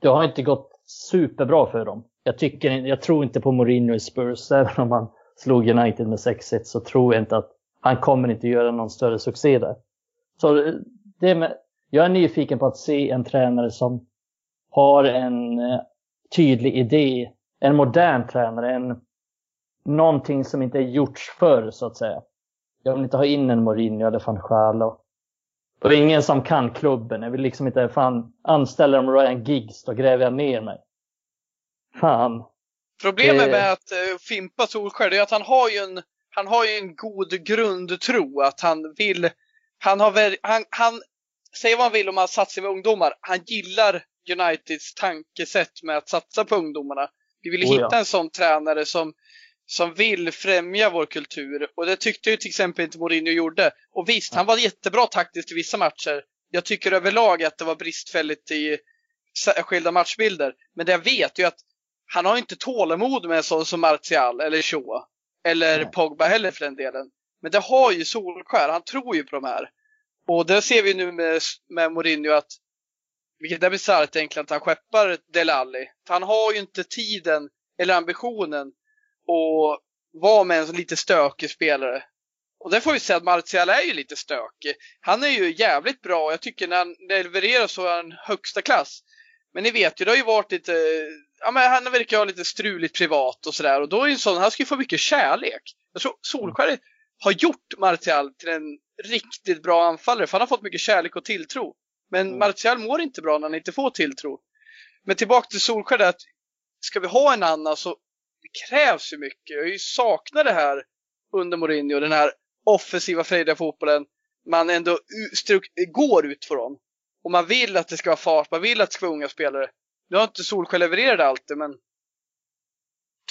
Det har inte gått superbra för dem. Jag, tycker, jag tror inte på Mourinho i Spurs. Även om han slog United med 6-1 så tror jag inte att han kommer inte göra någon större succé där. Så det med, jag är nyfiken på att se en tränare som har en eh, tydlig idé. En modern tränare. En, någonting som inte är gjorts förr så att säga. Jag vill inte ha in en Mourinho eller van Schaal och och ingen som kan klubben. Jag vill liksom inte, fan, anställa dem Ryan Giggs, då gräver jag ner mig. Fan. Problemet det... med att uh, fimpa Solskär, är att han har ju en, han har ju en god grundtro att han vill, han har han, han säger vad han vill om han satsar med ungdomar. Han gillar Uniteds tankesätt med att satsa på ungdomarna. Vi vill oh, hitta ja. en sån tränare som som vill främja vår kultur. Och det tyckte ju till exempel inte Mourinho gjorde. Och visst, han var jättebra taktiskt i vissa matcher. Jag tycker överlag att det var bristfälligt i skilda matchbilder. Men det jag vet är ju att han har inte tålamod med en sån som Martial eller Shaw. Eller Nej. Pogba heller för den delen. Men det har ju Solskär, han tror ju på de här. Och det ser vi nu med, med Mourinho att, vilket är bisarrt egentligen, att han skeppar Delali. För han har ju inte tiden eller ambitionen att vara med en lite stökig spelare. Och det får vi säga att Martial är ju lite stökig. Han är ju jävligt bra och jag tycker när han levererar så är han högsta klass. Men ni vet ju, det har ju varit lite, ja men han verkar ha lite struligt privat och sådär och då är ju en sån, han ska ju få mycket kärlek. Jag tror Solskär har gjort Martial till en riktigt bra anfallare för han har fått mycket kärlek och tilltro. Men mm. Martial mår inte bra när han inte får tilltro. Men tillbaka till Solskär att ska vi ha en annan så det krävs ju mycket. Jag saknat det här under Mourinho, den här offensiva frejdiga fotbollen man ändå går ut från. Och man vill att det ska vara fart, man vill att det ska vara unga spelare. Nu har inte Solskjaer levererat alltid, men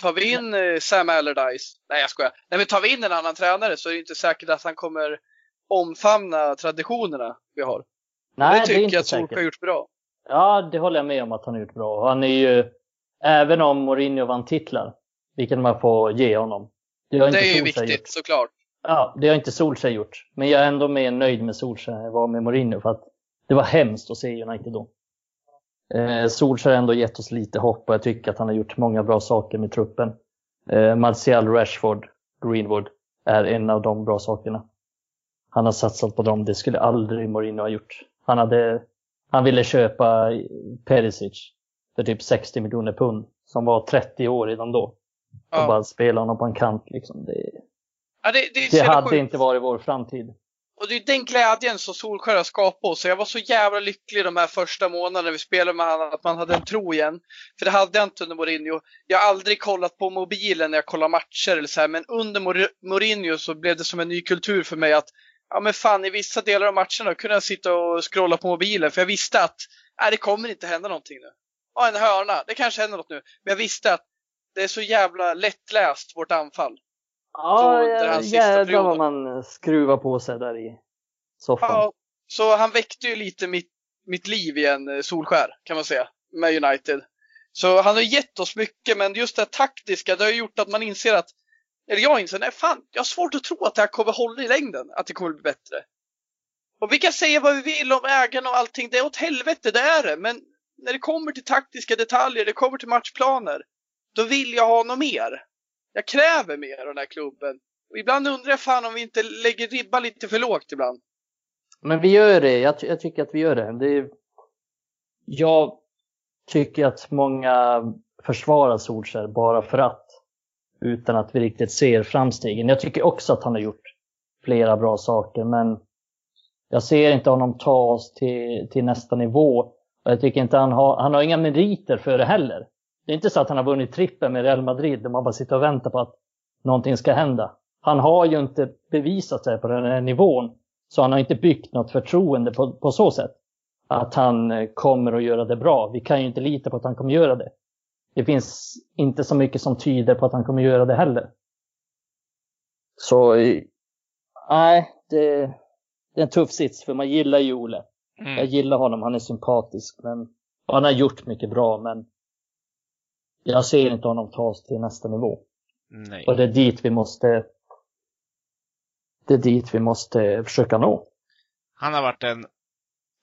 tar vi in eh, Sam Allardyce, nej jag skojar, nej men tar vi in en annan tränare så är det inte säkert att han kommer omfamna traditionerna vi har. Nej, det tycker det är inte jag att Solskjaer har gjort bra. Ja, det håller jag med om att han har gjort bra. Han är ju, även om Mourinho vann titlar, vilket man får ge honom. Det, det är ju viktigt gjort. såklart. Ja, det har inte Solskjaer gjort. Men jag är ändå mer nöjd med Solskjaer än jag var med Mourinho för att det var hemskt att se United då. Eh, Solskjaer har ändå gett oss lite hopp och jag tycker att han har gjort många bra saker med truppen. Eh, Martial, Rashford, Greenwood är en av de bra sakerna. han har satsat på dem. Det skulle aldrig Mourinho ha gjort. Han, hade, han ville köpa Perisic för typ 60 miljoner pund som var 30 år redan då. Ja. Och bara spela honom på en kant liksom. Det, ja, det, det, det hade sjukt. inte varit vår framtid. Och det är den glädjen som Solskjaer har skapat oss. Jag var så jävla lycklig de här första månaderna vi spelade med honom, att man hade en tro igen. För det hade jag inte under Mourinho. Jag har aldrig kollat på mobilen när jag kollar matcher eller så här, men under Mourinho så blev det som en ny kultur för mig att ja men fan i vissa delar av matcherna kunde jag sitta och scrolla på mobilen för jag visste att nej, det kommer inte hända någonting nu. Ja, en hörna, det kanske händer något nu. Men jag visste att det är så jävla lättläst, vårt anfall. Ja, jävlar vad man skruvar på sig där i soffan. Ja, så han väckte ju lite mitt, mitt liv igen, eh, Solskär, kan man säga, med United. Så han har gett oss mycket, men just det taktiska, det har gjort att man inser att, eller jag inser, nej fan, jag har svårt att tro att det här kommer hålla i längden, att det kommer bli bättre. Och vi kan säga vad vi vill om ägarna och allting, det är åt helvete, det är det, men när det kommer till taktiska detaljer, det kommer till matchplaner, då vill jag ha något mer. Jag kräver mer av den här klubben. Och ibland undrar jag fan om vi inte lägger ribban lite för lågt ibland. Men vi gör det. Jag, jag tycker att vi gör det. det är... Jag tycker att många försvarar Solskjaer bara för att. Utan att vi riktigt ser framstegen. Jag tycker också att han har gjort flera bra saker men jag ser inte honom ta oss till, till nästa nivå. Och jag tycker inte han har, han har inga meriter för det heller. Det är inte så att han har vunnit trippen med Real Madrid och man bara sitter och väntar på att någonting ska hända. Han har ju inte bevisat sig på den här nivån. Så han har inte byggt något förtroende på, på så sätt. Att han eh, kommer att göra det bra. Vi kan ju inte lita på att han kommer att göra det. Det finns inte så mycket som tyder på att han kommer att göra det heller. Så, nej, det, det är en tuff sits för man gillar ju Ole. Mm. Jag gillar honom, han är sympatisk. Men, han har gjort mycket bra men jag ser inte honom ta oss till nästa nivå. Nej. Och det är dit vi måste det är dit vi måste försöka nå. Han har varit en,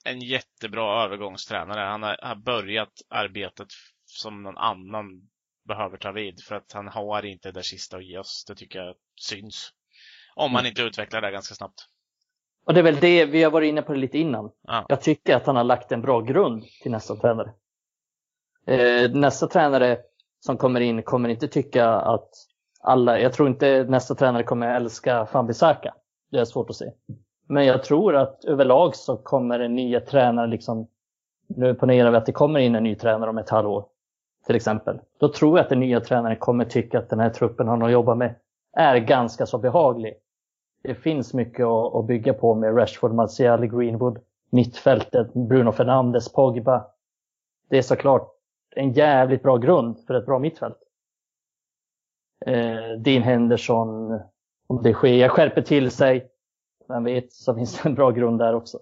en jättebra övergångstränare. Han har, har börjat arbetet som någon annan behöver ta vid för att han har inte det sista att ge oss. Det tycker jag syns. Om man mm. inte utvecklar det ganska snabbt. Och det är väl det vi har varit inne på lite innan. Ja. Jag tycker att han har lagt en bra grund till nästa tränare. Eh, nästa tränare som kommer in kommer inte tycka att alla, jag tror inte nästa tränare kommer älska Fambisaka. Det är svårt att se. Men jag tror att överlag så kommer en nya tränare liksom, nu ponerar vi att det kommer in en ny tränare om ett halvår till exempel. Då tror jag att den nya tränaren kommer tycka att den här truppen han har jobbat med är ganska så behaglig. Det finns mycket att, bygga på med Rashford, Martial, Greenwood, mittfältet, Bruno Fernandes, Pogba. Det är såklart en jävligt bra grund för ett bra mittfält. Eh, Dean Henderson, om det sker, jag skärper till sig. Vem vet, så finns det en bra grund där också.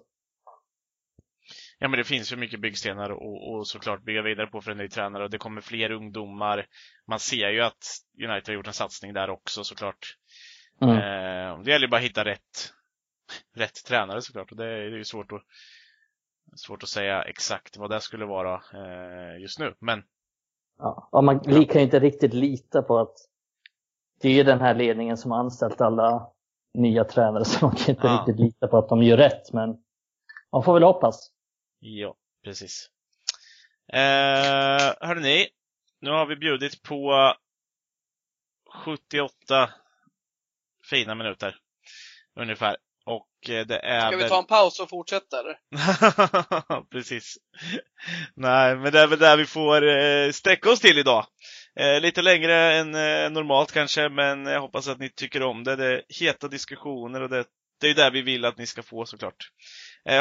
Ja, men det finns ju mycket byggstenar och, och såklart bygga vidare på för en ny tränare och det kommer fler ungdomar. Man ser ju att United har gjort en satsning där också såklart. Mm. Eh, det gäller bara att hitta rätt, rätt tränare såklart och det är, det är ju svårt att Svårt att säga exakt vad det skulle vara eh, just nu, men Ja, och man kan ju inte riktigt lita på att det är den här ledningen som har anställt alla nya tränare så man kan inte ja. riktigt lita på att de gör rätt men man får väl hoppas. Ja, precis. Eh, hörni, nu har vi bjudit på 78 fina minuter ungefär. Och eh, det är Ska vi ta en paus och fortsätta eller? Precis. Nej, men det är väl där vi får eh, sträcka oss till idag. Eh, lite längre än normalt kanske, men jag hoppas att ni tycker om det. Det är heta diskussioner och det, det är där vi vill att ni ska få såklart.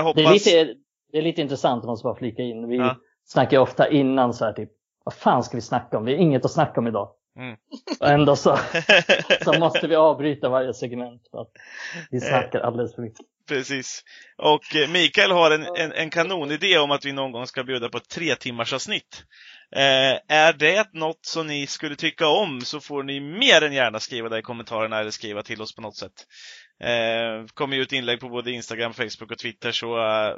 hoppas... det, är lite, det är lite intressant, om man ska bara flika in. Vi ja. snackar ofta innan så här typ, vad fan ska vi snacka om? Vi har inget att snacka om idag. Mm. Och ändå så, så måste vi avbryta varje segment för att vi snackar alldeles för mycket. Precis. Och eh, Mikael har en, en, en kanonidé om att vi någon gång ska bjuda på ett tre timmars avsnitt. Eh, är det något som ni skulle tycka om så får ni mer än gärna skriva det i kommentarerna eller skriva till oss på något sätt. Eh, kommer ju ut inlägg på både Instagram, Facebook och Twitter så uh,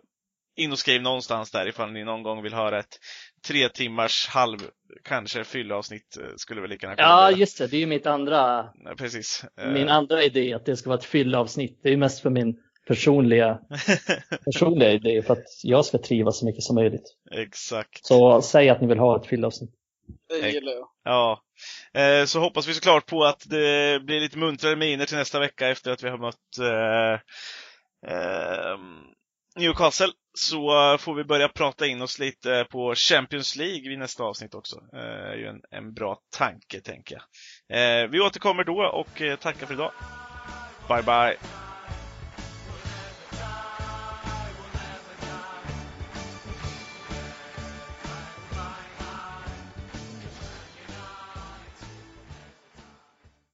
in och skriv någonstans där ifall ni någon gång vill höra ett tre timmars halv, kanske fyllavsnitt eh, skulle väl lika gärna Ja, just det. Det är ju mitt andra, ja, precis. min andra idé att det ska vara ett fyllavsnitt. Det är ju mest för min personliga, personliga idé för att jag ska trivas så mycket som möjligt. Exakt. Så säg att ni vill ha ett fyllavsnitt. Det gillar jag. Ja. Eh, så hoppas vi såklart på att det blir lite muntrare miner till nästa vecka efter att vi har mött eh, eh, Newcastle. Så eh, får vi börja prata in oss lite på Champions League vid nästa avsnitt också. Det är ju en, en bra tanke, tänker jag. Eh, vi återkommer då och tackar för idag. Bye, bye!